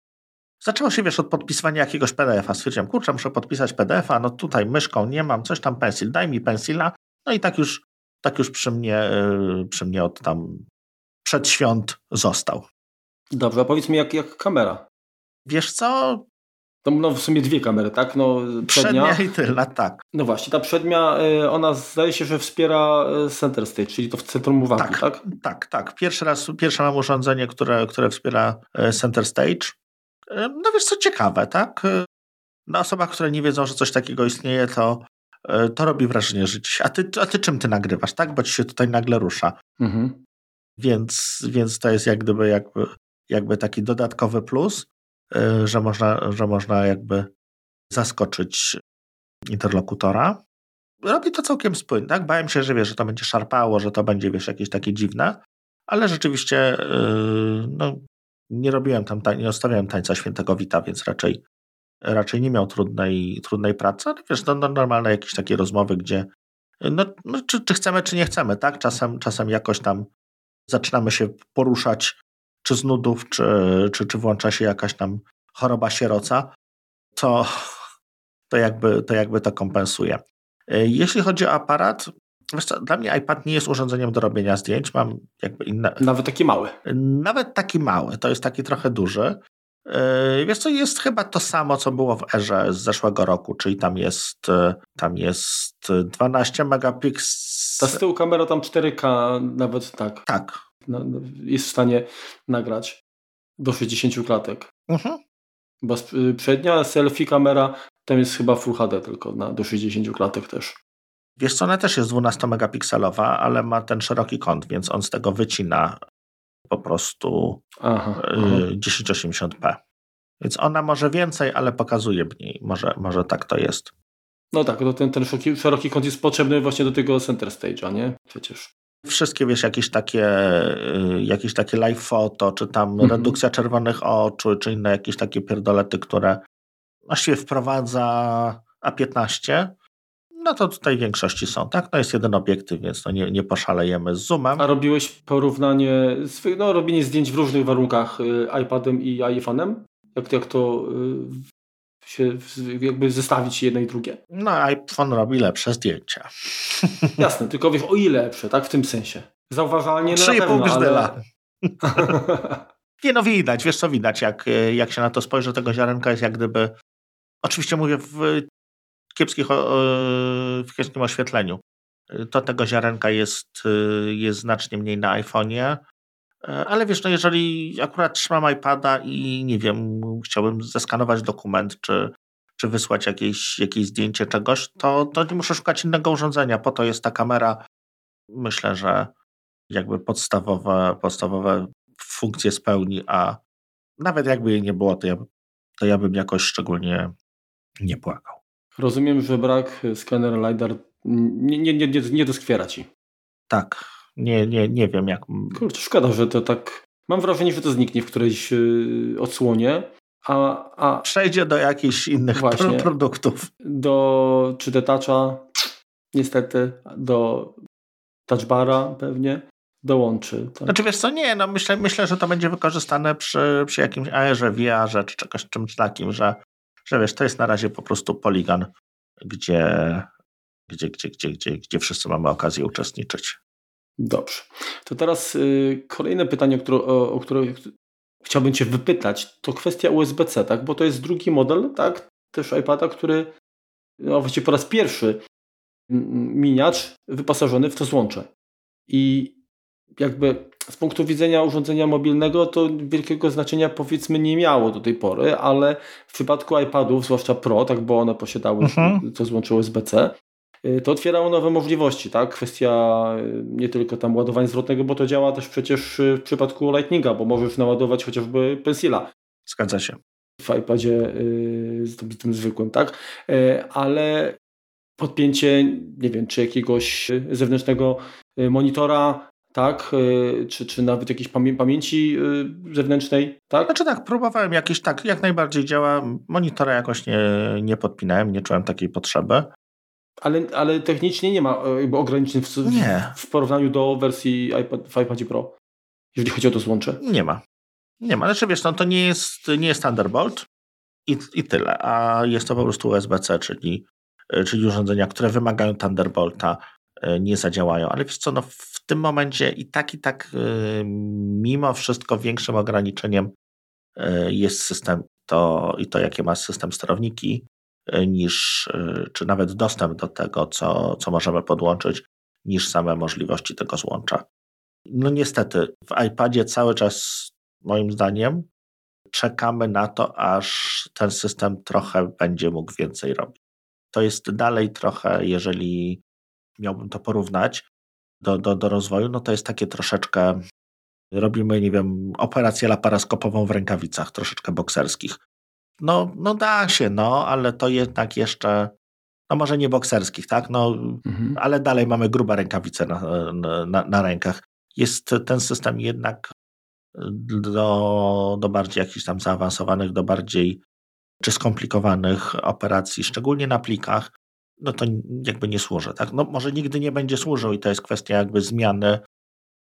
Zaczęło się, wiesz, od podpisywania jakiegoś PDF-a. Stwierdziłem, kurczę, muszę podpisać PDF-a, no tutaj myszką nie mam, coś tam pensil, daj mi pensila. No i tak już tak już przy mnie, e, przy mnie od tam przed świąt został. Dobrze, a powiedz mi jak, jak kamera? Wiesz co? To no w sumie dwie kamery, tak? No, przednia, przednia i tylna, tak. No właśnie, ta przednia, e, ona zdaje się, że wspiera e, center stage, czyli to w centrum uwagi, tak? Tak, tak. tak. Pierwszy raz, pierwsze mam urządzenie, które, które wspiera center stage. No wiesz co, ciekawe, tak? Dla osobach, które nie wiedzą, że coś takiego istnieje, to E, to robi wrażenie, że dziś, a ty, a ty czym ty nagrywasz, tak? Bo ci się tutaj nagle rusza. Mhm. Więc, więc to jest jak gdyby jakby, jakby taki dodatkowy plus, e, że można, że można jakby zaskoczyć interlokutora. Robi to całkiem spójnie, tak? Bałem się, że wiesz, że to będzie szarpało, że to będzie, wiesz, jakieś takie dziwne, ale rzeczywiście e, no, nie robiłem tam, nie ostawiałem tańca świętego Wita, więc raczej raczej nie miał trudnej, trudnej pracy, ale wiesz, no, no normalne jakieś takie rozmowy, gdzie no, no czy, czy chcemy, czy nie chcemy, tak? Czasem, czasem jakoś tam zaczynamy się poruszać, czy z nudów, czy, czy, czy włącza się jakaś tam choroba sieroca, to, to, jakby, to jakby to kompensuje. Jeśli chodzi o aparat, co, dla mnie iPad nie jest urządzeniem do robienia zdjęć, mam jakby inne... Nawet taki mały. Nawet taki mały, to jest taki trochę duży. Yy, wiesz co, jest chyba to samo, co było w erze z zeszłego roku, czyli tam jest tam jest 12 megapikseli. Ta z tyłu kamera tam 4K nawet tak. Tak. No, no, jest w stanie nagrać do 60 klatek. Mhm. Chyba y, przednia selfie kamera, tam jest chyba Full HD tylko na, do 60 klatek też. Wiesz co, ona też jest 12-megapikselowa, ale ma ten szeroki kąt, więc on z tego wycina po prostu aha, aha. 1080p. Więc ona może więcej, ale pokazuje mniej. Może, może tak to jest. No tak, to ten, ten szeroki, szeroki kąt jest potrzebny właśnie do tego center stage'a, nie? Przecież. Wszystkie, wiesz, jakieś takie, y, jakieś takie live photo, czy tam mhm. redukcja czerwonych oczu, czy inne jakieś takie pierdolety, które właściwie wprowadza A15, no to tutaj w większości są, tak? No jest jeden obiektyw, więc no nie, nie poszalejemy z zoomem. A robiłeś porównanie, no robienie zdjęć w różnych warunkach y, iPadem i iPhone'em? Jak, jak to y, się jakby zestawić jedno i drugie? No iPhone robi lepsze zdjęcia. Jasne, tylko wiesz, o ile lepsze, tak? W tym sensie. Zauważalnie no na pewno, ale... Nie no widać, wiesz co widać, jak, jak się na to spojrzy, tego ziarenka jest jak gdyby, oczywiście mówię w kiepskich, w kiepskim oświetleniu. To tego ziarenka jest, jest znacznie mniej na iPhone'ie, ale wiesz, no jeżeli akurat trzymam iPada i nie wiem, chciałbym zeskanować dokument, czy, czy wysłać jakieś, jakieś zdjęcie czegoś, to, to nie muszę szukać innego urządzenia. Po to jest ta kamera. Myślę, że jakby podstawowe, podstawowe funkcje spełni, a nawet jakby jej nie było, to ja, to ja bym jakoś szczególnie nie płakał. Rozumiem, że brak skanera LiDAR nie, nie, nie, nie doskwiera ci. Tak, nie, nie, nie wiem jak. Kurczę, szkoda, że to tak. Mam wrażenie, że to zniknie w którejś yy, odsłonie. A, a przejdzie do jakichś innych właśnie, produktów. Do czy do toucha, niestety, do touchbara pewnie dołączy. Tak? Znaczy wiesz co, nie, no myślę, myślę, że to będzie wykorzystane przy, przy jakimś AR-ze, VR-ze czy czegoś czymś takim, że że wiesz, to jest na razie po prostu poligon, gdzie, gdzie, gdzie, gdzie, gdzie, gdzie wszyscy mamy okazję uczestniczyć. Dobrze. To teraz y, kolejne pytanie, o które, o, o które chciałbym Cię wypytać, to kwestia USB-C, tak? Bo to jest drugi model, tak? Też iPada, który no właściwie po raz pierwszy miniacz wyposażony w to złącze. I jakby z punktu widzenia urządzenia mobilnego to wielkiego znaczenia powiedzmy nie miało do tej pory, ale w przypadku iPadów, zwłaszcza Pro, tak bo one posiadały mhm. to złącze USB-C, to otwierało nowe możliwości, tak? Kwestia y, nie tylko tam ładowania zwrotnego, bo to działa też przecież y, w przypadku Lightninga, bo możesz naładować chociażby pensila. Zgadza się. W iPadzie z tym, zwykłym, tak? Ale podpięcie, nie wiem, czy jakiegoś zewnętrznego monitora tak? Y, czy, czy nawet jakiejś pamię pamięci y, zewnętrznej, tak? Znaczy tak, próbowałem jakieś, tak, jak najbardziej działa. Monitora jakoś nie, nie podpinałem, nie czułem takiej potrzeby. Ale, ale technicznie nie ma y, jakby ograniczeń w, w, w porównaniu do wersji iPad, w iPadzie Pro, jeżeli chodzi o to złącze? Nie ma. Nie ma. Znaczy wiesz, no, to nie jest, nie jest Thunderbolt i, i tyle, a jest to po prostu USB-C, czyli, czyli urządzenia, które wymagają Thunderbolta nie zadziałają. Ale wiesz co, no w tym momencie i tak, i tak mimo wszystko większym ograniczeniem jest system to, i to, jakie ma system sterowniki, niż, czy nawet dostęp do tego, co, co możemy podłączyć, niż same możliwości tego złącza. No niestety, w iPadzie cały czas, moim zdaniem, czekamy na to, aż ten system trochę będzie mógł więcej robić. To jest dalej trochę, jeżeli miałbym to porównać, do, do, do rozwoju, no to jest takie troszeczkę, robimy, nie wiem, operację laparaskopową w rękawicach, troszeczkę bokserskich. No, no da się, no, ale to jednak jeszcze, no może nie bokserskich, tak, no, mhm. ale dalej mamy grube rękawice na, na, na rękach. Jest ten system jednak do, do bardziej jakichś tam zaawansowanych, do bardziej czy skomplikowanych operacji, szczególnie na plikach, no to jakby nie służy. Tak? No może nigdy nie będzie służył i to jest kwestia jakby zmiany,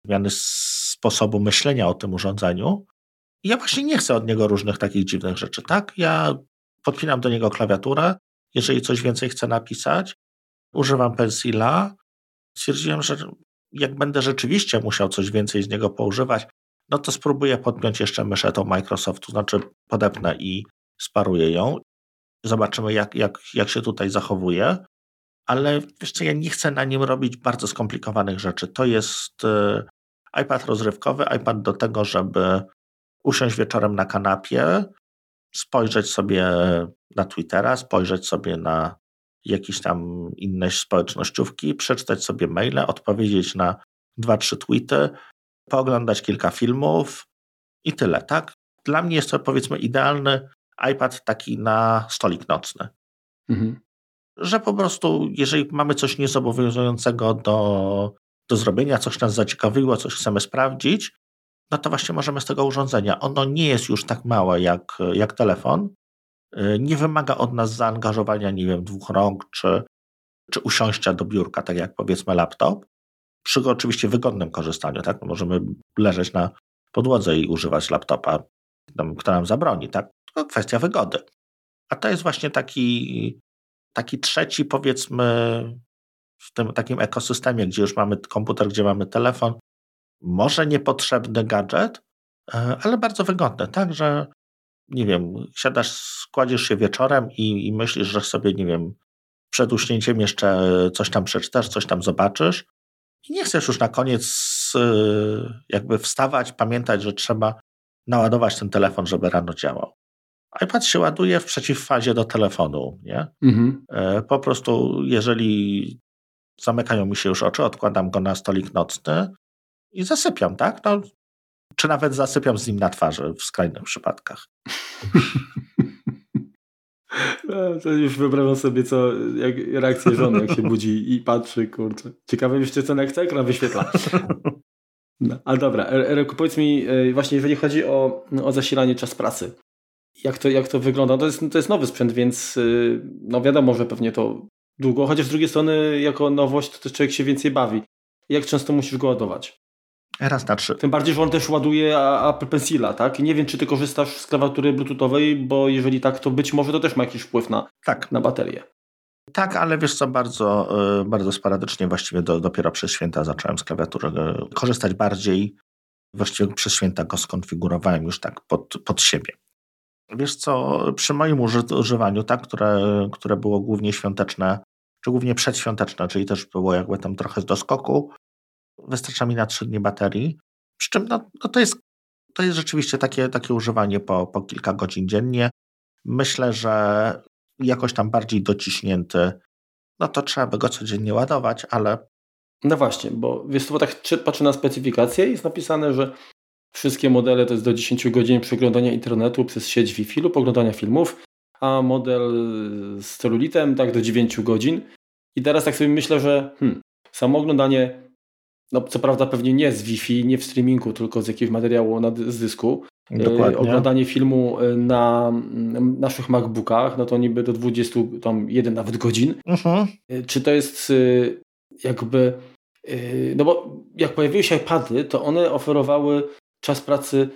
zmiany sposobu myślenia o tym urządzeniu. Ja właśnie nie chcę od niego różnych takich dziwnych rzeczy. Tak? Ja podpinam do niego klawiaturę, jeżeli coś więcej chcę napisać, używam pensila. Stwierdziłem, że jak będę rzeczywiście musiał coś więcej z niego poużywać, no to spróbuję podpiąć jeszcze myszę tą Microsoftu, znaczy podepnę i sparuję ją Zobaczymy, jak, jak, jak się tutaj zachowuje. Ale wiesz co, ja nie chcę na nim robić bardzo skomplikowanych rzeczy. To jest y, iPad rozrywkowy, iPad do tego, żeby usiąść wieczorem na kanapie, spojrzeć sobie na Twittera, spojrzeć sobie na jakieś tam inne społecznościówki, przeczytać sobie maile, odpowiedzieć na dwa, trzy tweety, pooglądać kilka filmów i tyle, tak? Dla mnie jest to powiedzmy idealny iPad taki na stolik nocny. Mhm. Że po prostu, jeżeli mamy coś niezobowiązującego do, do zrobienia, coś nas zaciekawiło, coś chcemy sprawdzić, no to właśnie możemy z tego urządzenia. Ono nie jest już tak małe jak, jak telefon, y, nie wymaga od nas zaangażowania, nie wiem, dwóch rąk czy, czy usiąścia do biurka, tak jak powiedzmy laptop, przy oczywiście wygodnym korzystaniu, tak? Możemy leżeć na podłodze i używać laptopa, kto nam zabroni, tak? To kwestia wygody. A to jest właśnie taki, taki trzeci, powiedzmy, w tym takim ekosystemie, gdzie już mamy komputer, gdzie mamy telefon, może niepotrzebny gadżet, e, ale bardzo wygodny, tak, że nie wiem, siadasz, kładziesz się wieczorem i, i myślisz, że sobie, nie wiem, przed uśnięciem jeszcze coś tam przeczytasz, coś tam zobaczysz i nie chcesz już na koniec e, jakby wstawać, pamiętać, że trzeba naładować ten telefon, żeby rano działał. iPad się ładuje w przeciwfazie do telefonu, nie? Mhm. E, po prostu, jeżeli zamykają mi się już oczy, odkładam go na stolik nocny i zasypiam, tak? No, czy nawet zasypiam z nim na twarzy w skrajnych przypadkach. No, to już wyobrażam sobie, co, jak reakcję żony, jak się budzi i patrzy, kurczę. Ciekawe jeszcze, co na ekran wyświetla. No, ale dobra, Ereku, powiedz mi, e, właśnie jeżeli chodzi o, o zasilanie czas pracy, jak to, jak to wygląda? To jest, to jest nowy sprzęt, więc e, no wiadomo, że pewnie to długo, chociaż z drugiej strony jako nowość to też człowiek się więcej bawi. Jak często musisz go ładować? Raz na trzy. Tym bardziej, że on też ładuje Apple Pencila, tak? Nie wiem, czy ty korzystasz z klawiatury bluetoothowej, bo jeżeli tak, to być może to też ma jakiś wpływ na, tak. na baterię. Tak, ale wiesz co, bardzo, e, bardzo sporadycznie, właściwie do, dopiero przez święta zacząłem z klawiatury e, korzystać bardziej. Właściwie przez święta go skonfigurowałem już tak pod, pod siebie. Wiesz co, przy moim używaniu, tak, które, które było głównie świąteczne, czy głównie przedświąteczne, czyli też było jakby tam trochę z doskoku, wystarcza mi na 3 dni baterii. Przy czym no, no to, jest, to jest rzeczywiście takie, takie używanie po, po kilka godzin dziennie. Myślę, że jakoś tam bardziej dociśnięty, no to trzeba by go codziennie ładować, ale. No właśnie, bo wiesz, bo tak patrzę na specyfikację i jest napisane, że wszystkie modele to jest do 10 godzin przeglądania internetu przez sieć Wi-Fi lub oglądania filmów, a model z celulitem tak do 9 godzin. I teraz tak sobie myślę, że hmm, samo oglądanie no co prawda pewnie nie z Wi-Fi, nie w streamingu, tylko z jakiegoś materiału na, z dysku. Dokładnie. E, oglądanie filmu e, na naszych MacBookach, no to niby do 20, tam jeden nawet godzin. Uh-huh. Czy to jest jakby, no bo jak pojawiły się iPady, to one oferowały czas pracy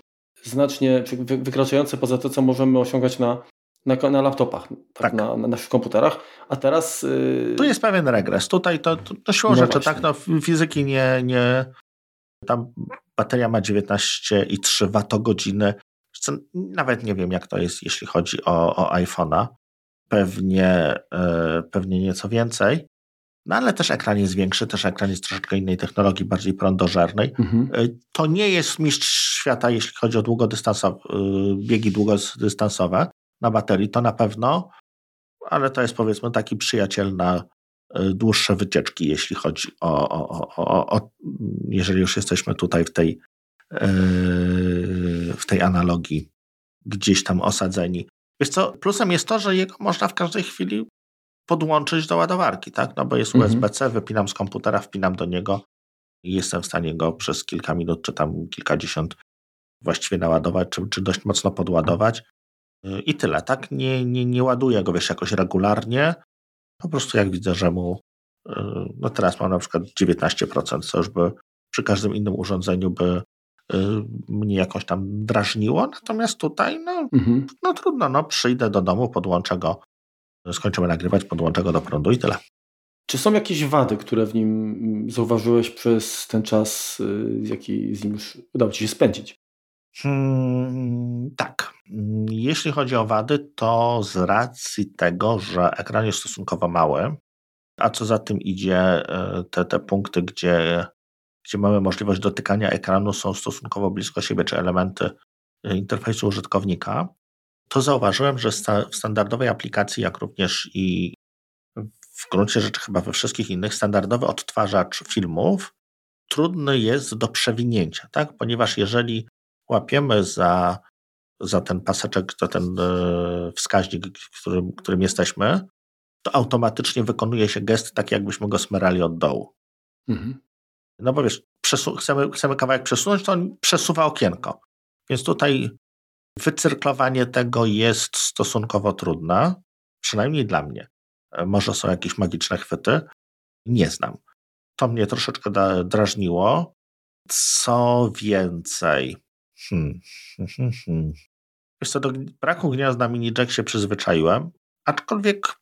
znacznie wykraczający poza to, co możemy osiągać na, na, na laptopach, tak, tak. Na, na, naszych komputerach, a teraz... Yy... Tu jest pewien regres. Tutaj to, to, to siłą no rzeczy, tak, no fizyki nie, nie... Tam bateria ma 19,3 watogodziny. Nawet nie wiem, jak to jest, jeśli chodzi o, o iPhone'a. Pewnie, yy, pewnie nieco więcej. No ale też ekran jest większy, też ekran jest troszeczkę innej technologii, bardziej prądożernej. Mhm. E, to nie jest mistrz świata, jeśli chodzi o długodystansowe, biegi długodystansowe na baterii, to na pewno, ale to jest powiedzmy taki przyjaciel na e, dłuższe wycieczki, jeśli chodzi o, o, o, o jeżeli już jesteśmy tutaj w tej, e, w tej analogii gdzieś tam osadzeni. Wiesz co, plusem jest to, że jego można w każdej chwili podłączyć do ładowarki, tak? No bo jest mhm. USB-C, wypinam z komputera, wpinam do niego i jestem w stanie go przez kilka minut, czy tam kilkadziesiąt właściwie naładować, czy, czy dość mocno podładować. I tyle, tak? Nie, nie, nie ładuję go, wiesz, jakoś regularnie. Po prostu jak widzę, że mu, y, no teraz mam na przykład 19%, co już by przy każdym innym urządzeniu by y, mnie jakoś tam drażniło, natomiast tutaj, no, mhm. no trudno, no przyjdę do domu, podłączę go, skończymy nagrywać, podłączę go do prądu i tyle. Czy są jakieś wady, które w nim zauważyłeś przez ten czas, y, jaki z nim już udało Ci się spędzić? Hmm, tak. Jeśli chodzi o wady, to z racji tego, że ekran jest stosunkowo mały, a co za tym idzie, e, te, te punkty, gdzie, gdzie mamy możliwość dotykania ekranu, są stosunkowo blisko siebie, czy elementy e, interfejsu użytkownika, to zauważyłem, że w standardowej aplikacji, jak również i w gruncie rzeczy chyba we wszystkich innych, standardowy odtwarzacz filmów trudny jest do przewinięcia, tak? ponieważ jeżeli łapiemy za, za ten paseczek, za ten e, wskaźnik, którym, którym jesteśmy, to automatycznie wykonuje się gest tak, jakbyśmy go smerali od dołu. Mhm. No bo wiesz, chcemy, chcemy kawałek przesunąć, to on przesuwa okienko. Więc tutaj wycyrklowanie tego jest stosunkowo trudne, przynajmniej dla mnie. E, może są jakieś magiczne chwyty, nie znam. To mnie troszeczkę drażniło. Co więcej? Hmm. Wiesz co, do braku gniazda mini jack się przyzwyczaiłem, aczkolwiek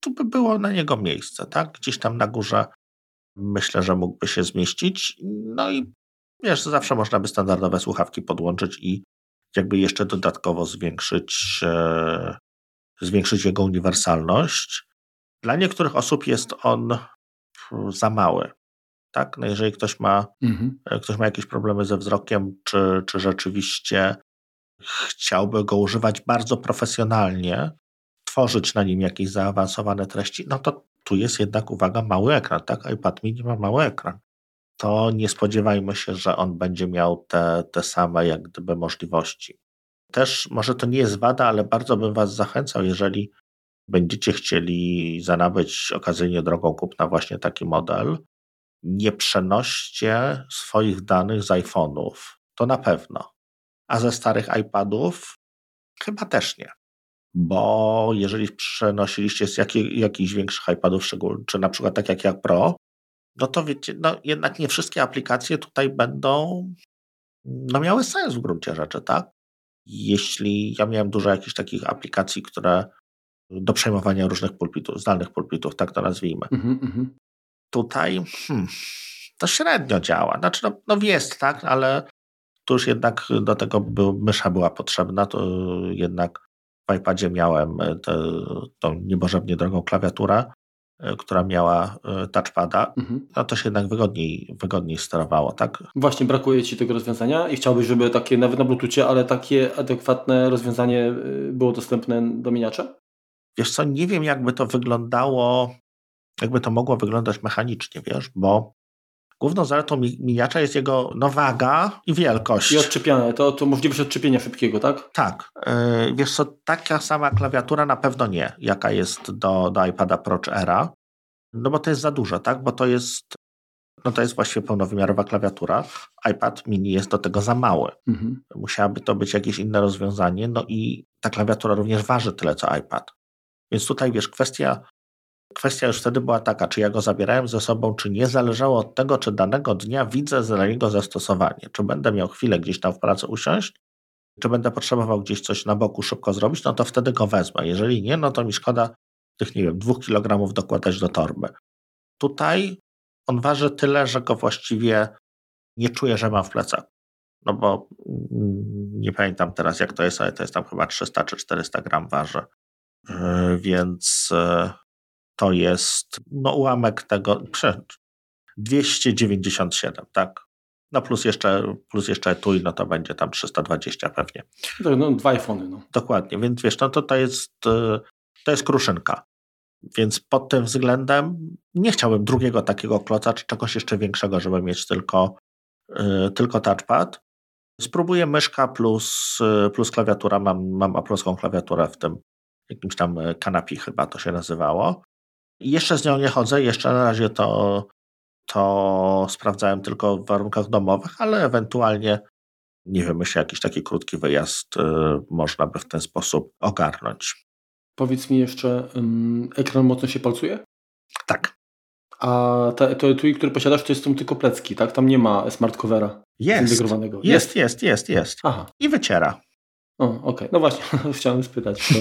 tu by było na niego miejsce, tak? Gdzieś tam na górze myślę, że mógłby się zmieścić. No i wiesz, zawsze można by standardowe słuchawki podłączyć i jakby jeszcze dodatkowo zwiększyć, e, zwiększyć jego uniwersalność. Dla niektórych osób jest on za mały. Tak? No jeżeli ktoś ma, mhm. E, ktoś ma jakieś problemy ze wzrokiem, czy, czy rzeczywiście chciałby go używać bardzo profesjonalnie, tworzyć na nim jakieś zaawansowane treści, no to tu jest jednak, uwaga, mały ekran, tak? iPad mini ma mały ekran. To nie spodziewajmy się, że on będzie miał te, te same jak gdyby możliwości. Też może to nie jest wada, ale bardzo bym Was zachęcał, jeżeli będziecie chcieli zanabyć okazyjnie drogą kupna właśnie taki model, nie przenoście swoich danych z iPhone'ów. To na pewno. A ze starych iPadów chyba też nie bo jeżeli przenosiliście z jakich, jakichś większych iPadów, czy na przykład tak jak ja Pro, no to wiecie, no jednak nie wszystkie aplikacje tutaj będą no miały sens w gruncie rzeczy, tak? Jeśli ja miałem dużo jakichś takich aplikacji, które do przejmowania różnych pulpitów, zdalnych pulpitów, tak to nazwijmy. Mm -hmm. Tutaj hmm, to średnio działa. Znaczy, no, no jest, tak, ale tu już jednak do tego by, mysza była potrzebna, to jednak w iPadzie miałem e, tą niebożebnie drogą klawiaturę, e, która miała e, touchpada, mhm. no to się jednak wygodniej, wygodniej sterowało, tak? Właśnie brakuje Ci tego rozwiązania i chciałbyś, żeby takie, nawet na Bluetoothie, ale takie adekwatne rozwiązanie było dostępne do mieniacza? Wiesz co, nie wiem jakby to wyglądało, jakby to mogło wyglądać mechanicznie, wiesz, bo Główną zaletą miniacza jest jego no, waga i wielkość. I odczepianie, to, to możliwość odczepienia szybkiego, tak? Tak. Yy, wiesz co, taka sama klawiatura na pewno nie, jaka jest do, do iPada Pro czy Era, no bo to jest za dużo, tak? Bo to jest, no to jest właściwie pełnowymiarowa klawiatura. iPad mini jest do tego za mały. Mhm. Musiałaby to być jakieś inne rozwiązanie, no i ta klawiatura również waży tyle co iPad. Więc tutaj wiesz, kwestia Kwestia już wtedy była taka, czy ja go zabierałem ze sobą, czy nie, zależało od tego, czy danego dnia widzę za niego zastosowanie. Czy będę miał chwilę gdzieś tam w pracy usiąść, czy będę potrzebował gdzieś coś na boku szybko zrobić, no to wtedy go wezmę. Jeżeli nie, no to mi szkoda tych, nie wiem, dwóch kilogramów dokładać do torby. Tutaj on waży tyle, że go właściwie nie czuję, że mam w plecach. No bo nie pamiętam teraz jak to jest, ale to jest tam chyba 300 czy 400 gram waży. Yy, więc yy, to jest no, ułamek tego, 297, tak? No plus jeszcze, plus jeszcze etui, no to będzie tam 320 pewnie. No, no dwa iPhony. No. Dokładnie, więc wiesz, no to, to jest to jest kruszynka. Więc pod tym względem nie chciałbym drugiego takiego kloca, czy czegoś jeszcze większego, żeby mieć tylko, yy, tylko touchpad. Spróbuję myszka plus, yy, plus klawiatura. Mam, mam aploską klawiaturę w tym jakimś tam kanapi chyba to się nazywało. Jeszcze z nią nie chodzę, jeszcze na razie to, to sprawdzałem tylko w warunkach domowych, ale ewentualnie, nie wiem, myślę, jakiś taki krótki wyjazd y, można by w ten sposób ogarnąć. Powiedz mi jeszcze, ekran mocno się palcuje? Tak. A te, to etui, który posiadasz, to jest są tylko plecki, tak? Tam nie ma smart covera jest. zintegrowanego. Jest, jest, jest, jest. Aha. I wyciera. O, okej. Okay. No właśnie, chciałem spytać. To,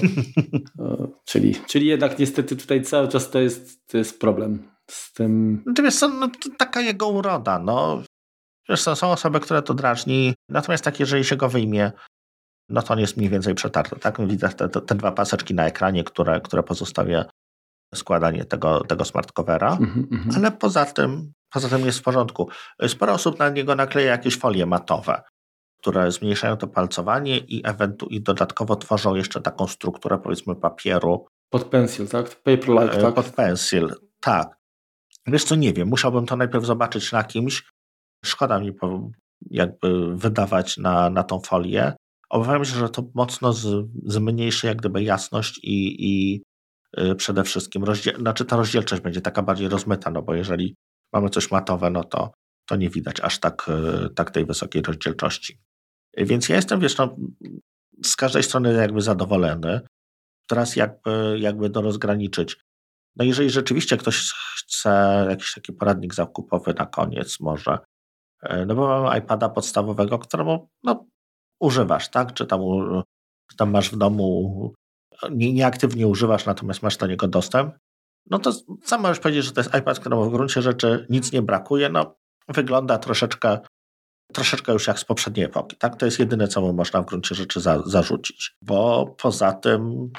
czyli, czyli jednak niestety tutaj cały czas to jest, to jest problem z tym. No, wiesz co, no, taka jego uroda. No. Wiesz co, są osoby, które to drażni, natomiast tak, jeżeli się go wyjmie, no to on jest mniej więcej przetarty. Tak? Widzę te, te, te dwa paseczki na ekranie, które, które pozostawia składanie tego, tego smart covera, mm -hmm. ale poza tym, poza tym jest w porządku. Sporo osób na niego nakleja jakieś folie matowe które zmniejszają to palcowanie i, ewentu- i dodatkowo tworzą jeszcze taką strukturę powiedzmy papieru. Pod pencil, tak? Paper-like, e, tak? Pod pencil, tak. Wiesz co, nie wiem, musiałbym to najpierw zobaczyć na kimś. Szkoda mi jakby wydawać na, na tą folię. Obawiam się, że to mocno z, zmniejszy jak gdyby jasność i, i yy, przede wszystkim rozdziel, znaczy ta rozdzielczość będzie taka bardziej rozmyta, no bo jeżeli mamy coś matowe, no to, to nie widać aż tak, yy, tak tej wysokiej rozdzielczości. Więc ja jestem, wiesz, no, z każdej strony jakby zadowolony. Teraz jakby, jakby to rozgraniczyć. No jeżeli rzeczywiście ktoś chce jakiś taki poradnik zakupowy na koniec może, e, no bo mamy iPada podstawowego, któremu no, używasz, tak? Czy tam, tam masz w domu, nie, nieaktywnie używasz, natomiast masz do niego dostęp, no to sam możesz powiedzieć, że to jest iPad, któremu w gruncie rzeczy nic nie brakuje. No, wygląda troszeczkę troszeczkę już jak z poprzedniej epoki. Tak? To jest jedyne, co mu można w gruncie rzeczy za, zarzucić, bo poza tym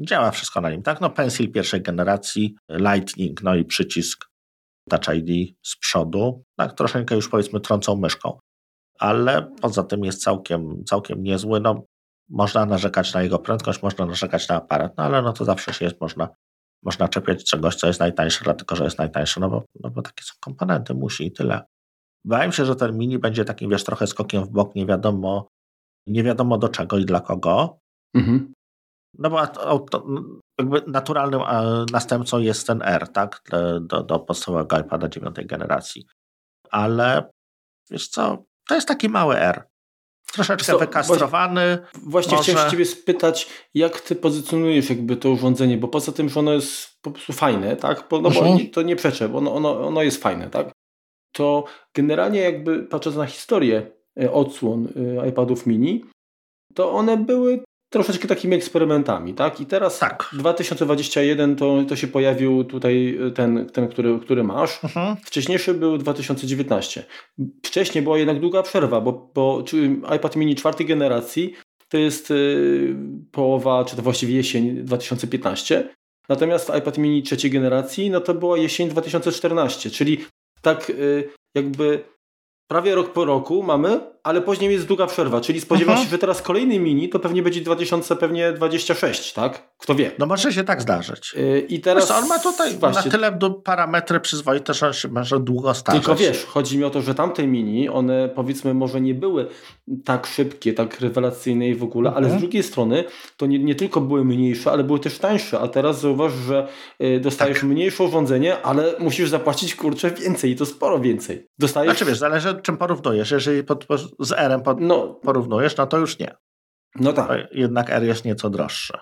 działa wszystko na nim. Tak? No, pencil pierwszej generacji, Lightning, no i przycisk Touch ID z przodu. Tak, troszeczkę już powiedzmy trącą myszką, ale poza tym jest całkiem, całkiem niezły. No, można narzekać na jego prędkość, można narzekać na aparat, no ale no to zawsze się jest, można, można czepiać czegoś, co jest najtańsze, dlatego że jest najtańsze, no bo, no bo takie są komponenty, musi i tyle. Wydaje mi się, że ten mini będzie takim, wiesz, trochę skokiem w bok, nie wiadomo, nie wiadomo do czego i dla kogo. Mhm. No bo auto, jakby naturalnym następcą jest ten R, tak? Do, do podstawowego iPada dziewiątej generacji. Ale wiesz co, to jest taki mały R. Troszeczkę co, wykastrowany. Właśnie, może... chciałem ciebie spytać, jak ty pozycjonujesz jakby to urządzenie, bo poza tym, że ono jest po prostu fajne, tak? Bo, no bo mhm. to nie przeczę, bo ono, ono, ono jest fajne, tak? To generalnie jakby patrząc na historię e, odsłon e, iPadów mini, to one były troszeczkę takimi eksperymentami, tak? I teraz tak. 2021 to, to się pojawił tutaj e, ten, ten który, który masz. Mhm. Wcześniejszy był 2019. Wcześniej była jednak długa przerwa, bo, bo iPad mini czwartej generacji to jest y, połowa, czy to właściwie jesień 2015. Natomiast iPad mini trzeciej generacji, no to była jesień 2014, czyli tak y, jakby prawie rok po roku mamy ale później jest długa przerwa, czyli spodziewam mhm. się, że teraz kolejny mini to pewnie będzie 2026, tak? Kto wie. No może się tak zdarzyć. Yy, I teraz... Wiesz, on ma tutaj właśnie... na tyle do parametry przyzwoite, że on się może długo starzeć. Tylko wiesz, chodzi mi o to, że tamte mini, one powiedzmy może nie były tak szybkie, tak rewelacyjne i w ogóle, mhm. ale z mhm. drugiej strony to nie, nie tylko były mniejsze, ale były też tańsze, a teraz zauważ, że y, dostajesz tak. mniejsze urządzenie, ale musisz zapłacić kurczę więcej i to sporo więcej. Dostajesz... Znaczy wiesz, zależy czym porównujesz. Jeżeli pod, z R-em pod, no, porównujesz, no to już nie. No tak. Jednak R jest nieco droższy.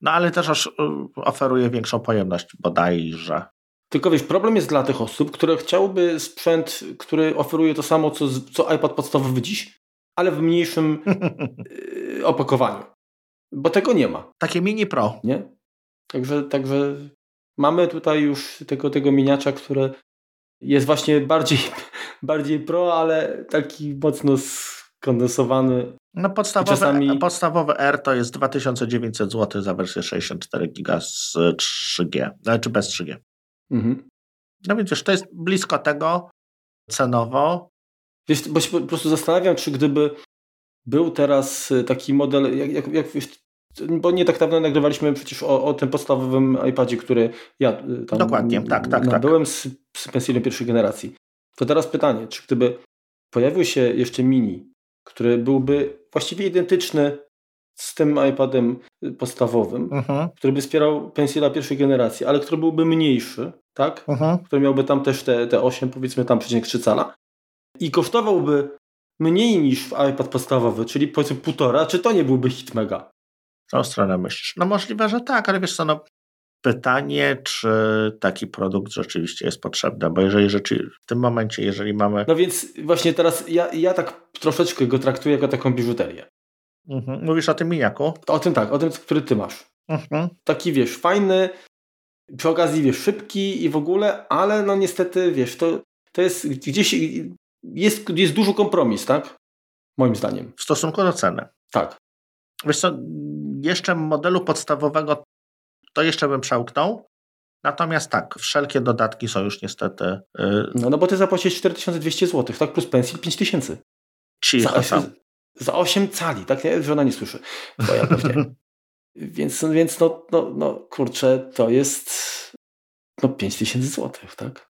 No ale też y, oferuje większą pojemność bodajże. Tylko wiesz, problem jest dla tych osób, które chciałyby sprzęt, który oferuje to samo, co, co iPad podstawowy dziś, ale w mniejszym y, opakowaniu. Bo tego nie ma. Takie mini pro. Nie? Także, także mamy tutaj już tego, tego miniacza, które jest właśnie bardziej, bardziej pro, ale taki mocno skondensowany. No podstawowe, czasami... podstawowe R to jest 2900 zł za wersję 64 GB z 3G, czy bez 3G. Mhm. No więc to jest blisko tego cenowo. Wiesz, bo się po prostu zastanawiam, czy gdyby był teraz taki model, jak, jak, jak bo nie tak dawno nagrywaliśmy przecież o, o tym podstawowym iPadzie, który ja y, tam Dokładnie, tak, tak, nabyłem tak. z, z pensilem pierwszej generacji. To teraz pytanie, czy gdyby pojawił się jeszcze mini, który byłby właściwie identyczny z tym iPadem podstawowym, uh mhm. -huh. który by wspierał pensila pierwszej generacji, ale który byłby mniejszy, tak? Uh mhm. -huh. Który miałby tam też te, te 8, powiedzmy tam przecinek 3 cala i kosztowałby mniej niż iPad podstawowy, czyli powiedzmy półtora, czy to nie byłby hit mega? tą stronę myślisz? No możliwe, że tak, ale wiesz co, no pytanie, czy taki produkt rzeczywiście jest potrzebny, bo jeżeli rzeczy, w tym momencie, jeżeli mamy... No więc właśnie teraz ja, ja tak troszeczkę go traktuję jako taką biżuterię. Mhm. Mówisz o tym miniaku? O tym tak, o tym, który ty masz. Mhm. Taki wiesz, fajny, przy okazji wiesz, szybki i w ogóle, ale no niestety wiesz, to, to jest gdzieś, jest, jest dużo kompromis, tak? Moim zdaniem. W stosunku do ceny. Tak. Wiesz co, jeszcze modelu podstawowego to jeszcze bym przełknął. Natomiast tak, wszelkie dodatki są już niestety. Yy... No, no bo ty zapłaciłeś 4200 zł, tak? Plus pensji 5000. Cicho tam. Za 8 cali, tak? Że ona nie słyszy. Twoja pewnie. Więc, więc no, no, no kurczę, to jest no 5 tysięcy złotych, tak?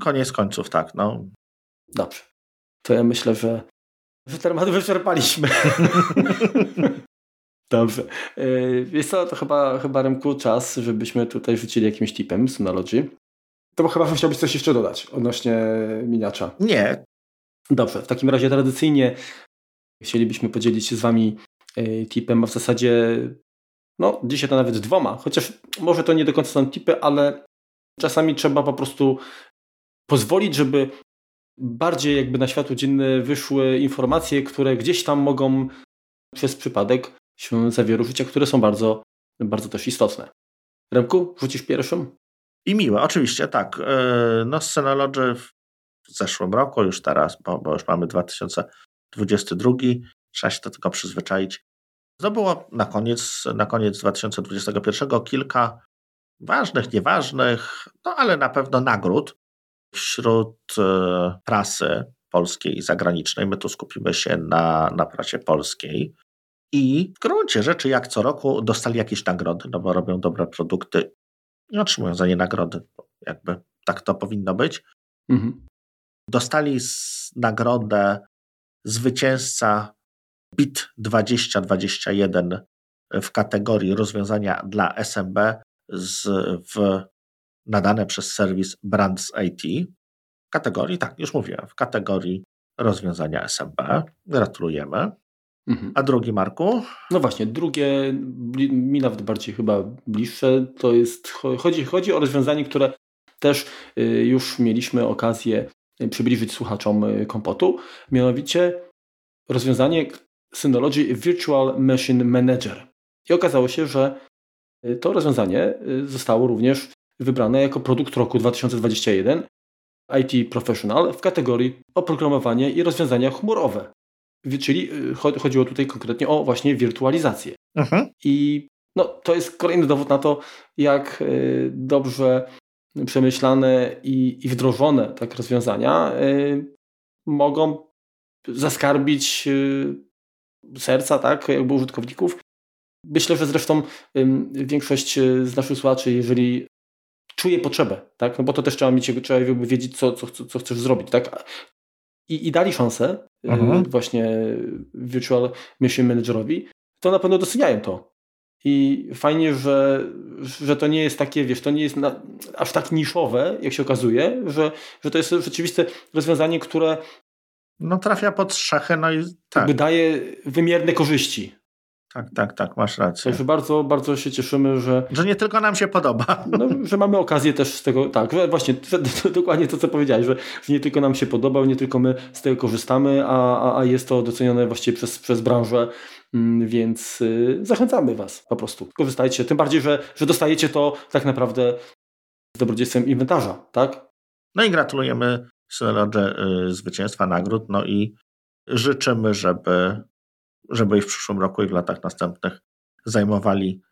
Koniec końców, tak. No. Dobrze. To ja myślę, że, że temat wyczerpaliśmy. Dobrze. Jest to, to chyba, chyba Remku czas, żebyśmy tutaj rzucili jakimś tipem Synology. To chyba chciałbyś coś jeszcze dodać odnośnie miniacza. Nie. Dobrze. W takim razie tradycyjnie chcielibyśmy podzielić się z Wami e, tipem, a w zasadzie no dzisiaj to nawet dwoma, chociaż może to nie do końca są tipy, ale czasami trzeba po prostu pozwolić, żeby bardziej jakby na światło dzienne wyszły informacje, które gdzieś tam mogą przez przypadek się zawieruczyć, a które są bardzo, bardzo też istotne. Remku, rzucisz pierwszym? I miłe, oczywiście, tak. E, no Synology w zeszłym roku, już teraz, bo, bo już mamy 2022, trzeba się do tego przyzwyczaić. Zdobyło na koniec, na koniec 2021 kilka ważnych, nieważnych, no ale na pewno nagród wśród e, prasy polskiej i zagranicznej. My tu skupimy się na, na prasie polskiej. I w gruncie rzeczy, jak co roku, dostali jakieś nagrody, no bo robią dobre produkty i otrzymują za nie nagrody. Jakby tak to powinno być. Mhm. Dostali nagrodę zwycięzca BIT 2021 w kategorii rozwiązania dla SMB z, w, nadane przez serwis Brands IT. W kategorii, tak, już mówiłem, w kategorii rozwiązania SMB. Gratulujemy. Mhm. A drugi, Marku? No właśnie, drugie, mi nawet bardziej chyba bliższe, to jest, chodzi, chodzi o rozwiązanie, które też y, już mieliśmy okazję przybliżyć słuchaczom y, kompotu. Mianowicie rozwiązanie Synology Virtual Machine Manager. I okazało się, że y, to rozwiązanie zostało również wybrane jako produkt roku 2021 IT Professional w kategorii oprogramowanie i rozwiązania chmurowe. Czyli y, chodziło tutaj konkretnie o właśnie wirtualizację. Mhm. I no, to jest kolejny dowód na to, jak y, dobrze przemyślane i, i wdrożone tak rozwiązania y, mogą zaskarbić serca tak, jakby użytkowników. Myślę, że zresztą większość z naszych słuchaczy, jeżeli czuje potrzebę, tak? No bo to też trzeba mieć, trzeba wiedzieć, co, co, co chcesz zrobić, tak? I, i dali szansę y, mhm. właśnie Virtual Machine Managerowi, to na pewno doceniają to. I fajnie, że, że to nie jest takie, wiesz, to nie jest na, aż tak niszowe, jak się okazuje, że, że to jest rzeczywiste rozwiązanie, które no trafia pod szachy, no i tak. daje wymierne korzyści. Tak, tak, tak, masz rację. Także bardzo, bardzo się cieszymy, że... Że nie tylko nam się podoba. No, że mamy okazję też z tego, tak, właśnie, dokładnie to, co powiedziałeś, że nie tylko nam się podoba, nie tylko my z tego korzystamy, a, a, a jest to docenione właściwie przez, przez branżę, mm, więc y, zachęcamy Was po prostu. Korzystajcie, tym bardziej, że, że dostajecie to tak naprawdę z dobrodziejstwem inwentarza, tak? No i gratulujemy Synology zwycięstwa nagród, no i życzymy, żeby żeby i w przyszłym roku i w latach następnych zajmowali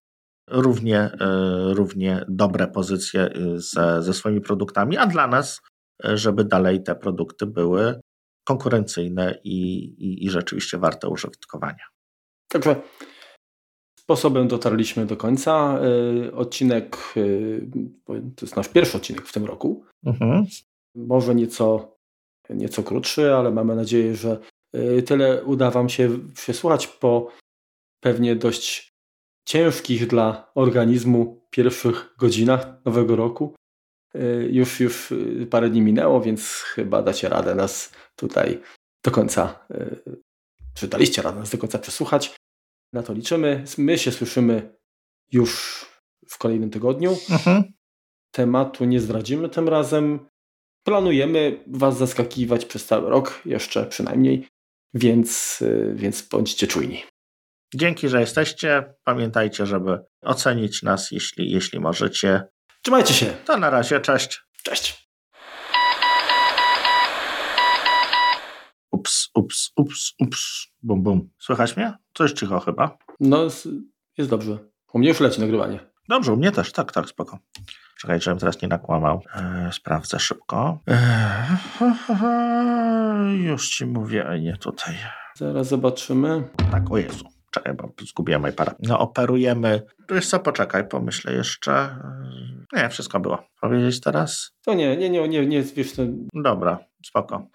równie, e, równie dobre pozycje e, ze, ze swoimi produktami, a dla nas, e, żeby dalej te produkty były konkurencyjne i, i, i rzeczywiście warte użytkowania. Także sposobem dotarliśmy do końca. Odcinek, to jest nasz pierwszy odcinek w tym roku. Mhm. Może nieco, nieco krótszy, ale mamy nadzieję, że tyle uda Wam się przesłuchać po pewnie dość ciężkich dla organizmu pierwszych godzinach nowego roku. Y, już, już y, parę dni minęło, więc chyba dacie radę nas tutaj do końca, czy daliście radę nas do końca przesłuchać. Na to liczymy. My się słyszymy już w kolejnym tygodniu. Mhm. Tematu nie zdradzimy tym razem. Planujemy Was zaskakiwać przez cały rok, jeszcze przynajmniej więc, y, więc bądźcie czujni. Dzięki, że jesteście. Pamiętajcie, żeby ocenić nas, jeśli, jeśli możecie. Trzymajcie się. To na razie, cześć. Cześć. Ups, ups, ups, ups. Bum, bum. Słychać mnie? Coś cicho chyba. No, jest dobrze. U mnie już leci nagrywanie. Dobrze, u mnie też. Tak, tak, spoko. Czekaj, żebym teraz nie nakłamał. Eee, sprawdzę szybko. Eee, już ci mówię, a nie tutaj. Zaraz zobaczymy. Tak, o Jezu. Czekaj, bo zgubiłem iPada. No operujemy. Wiesz co, poczekaj, pomyślę jeszcze. Nie, wszystko było. Powiedzieć teraz? To nie, nie, nie, nie, nie wiesz to. Dobra, spoko.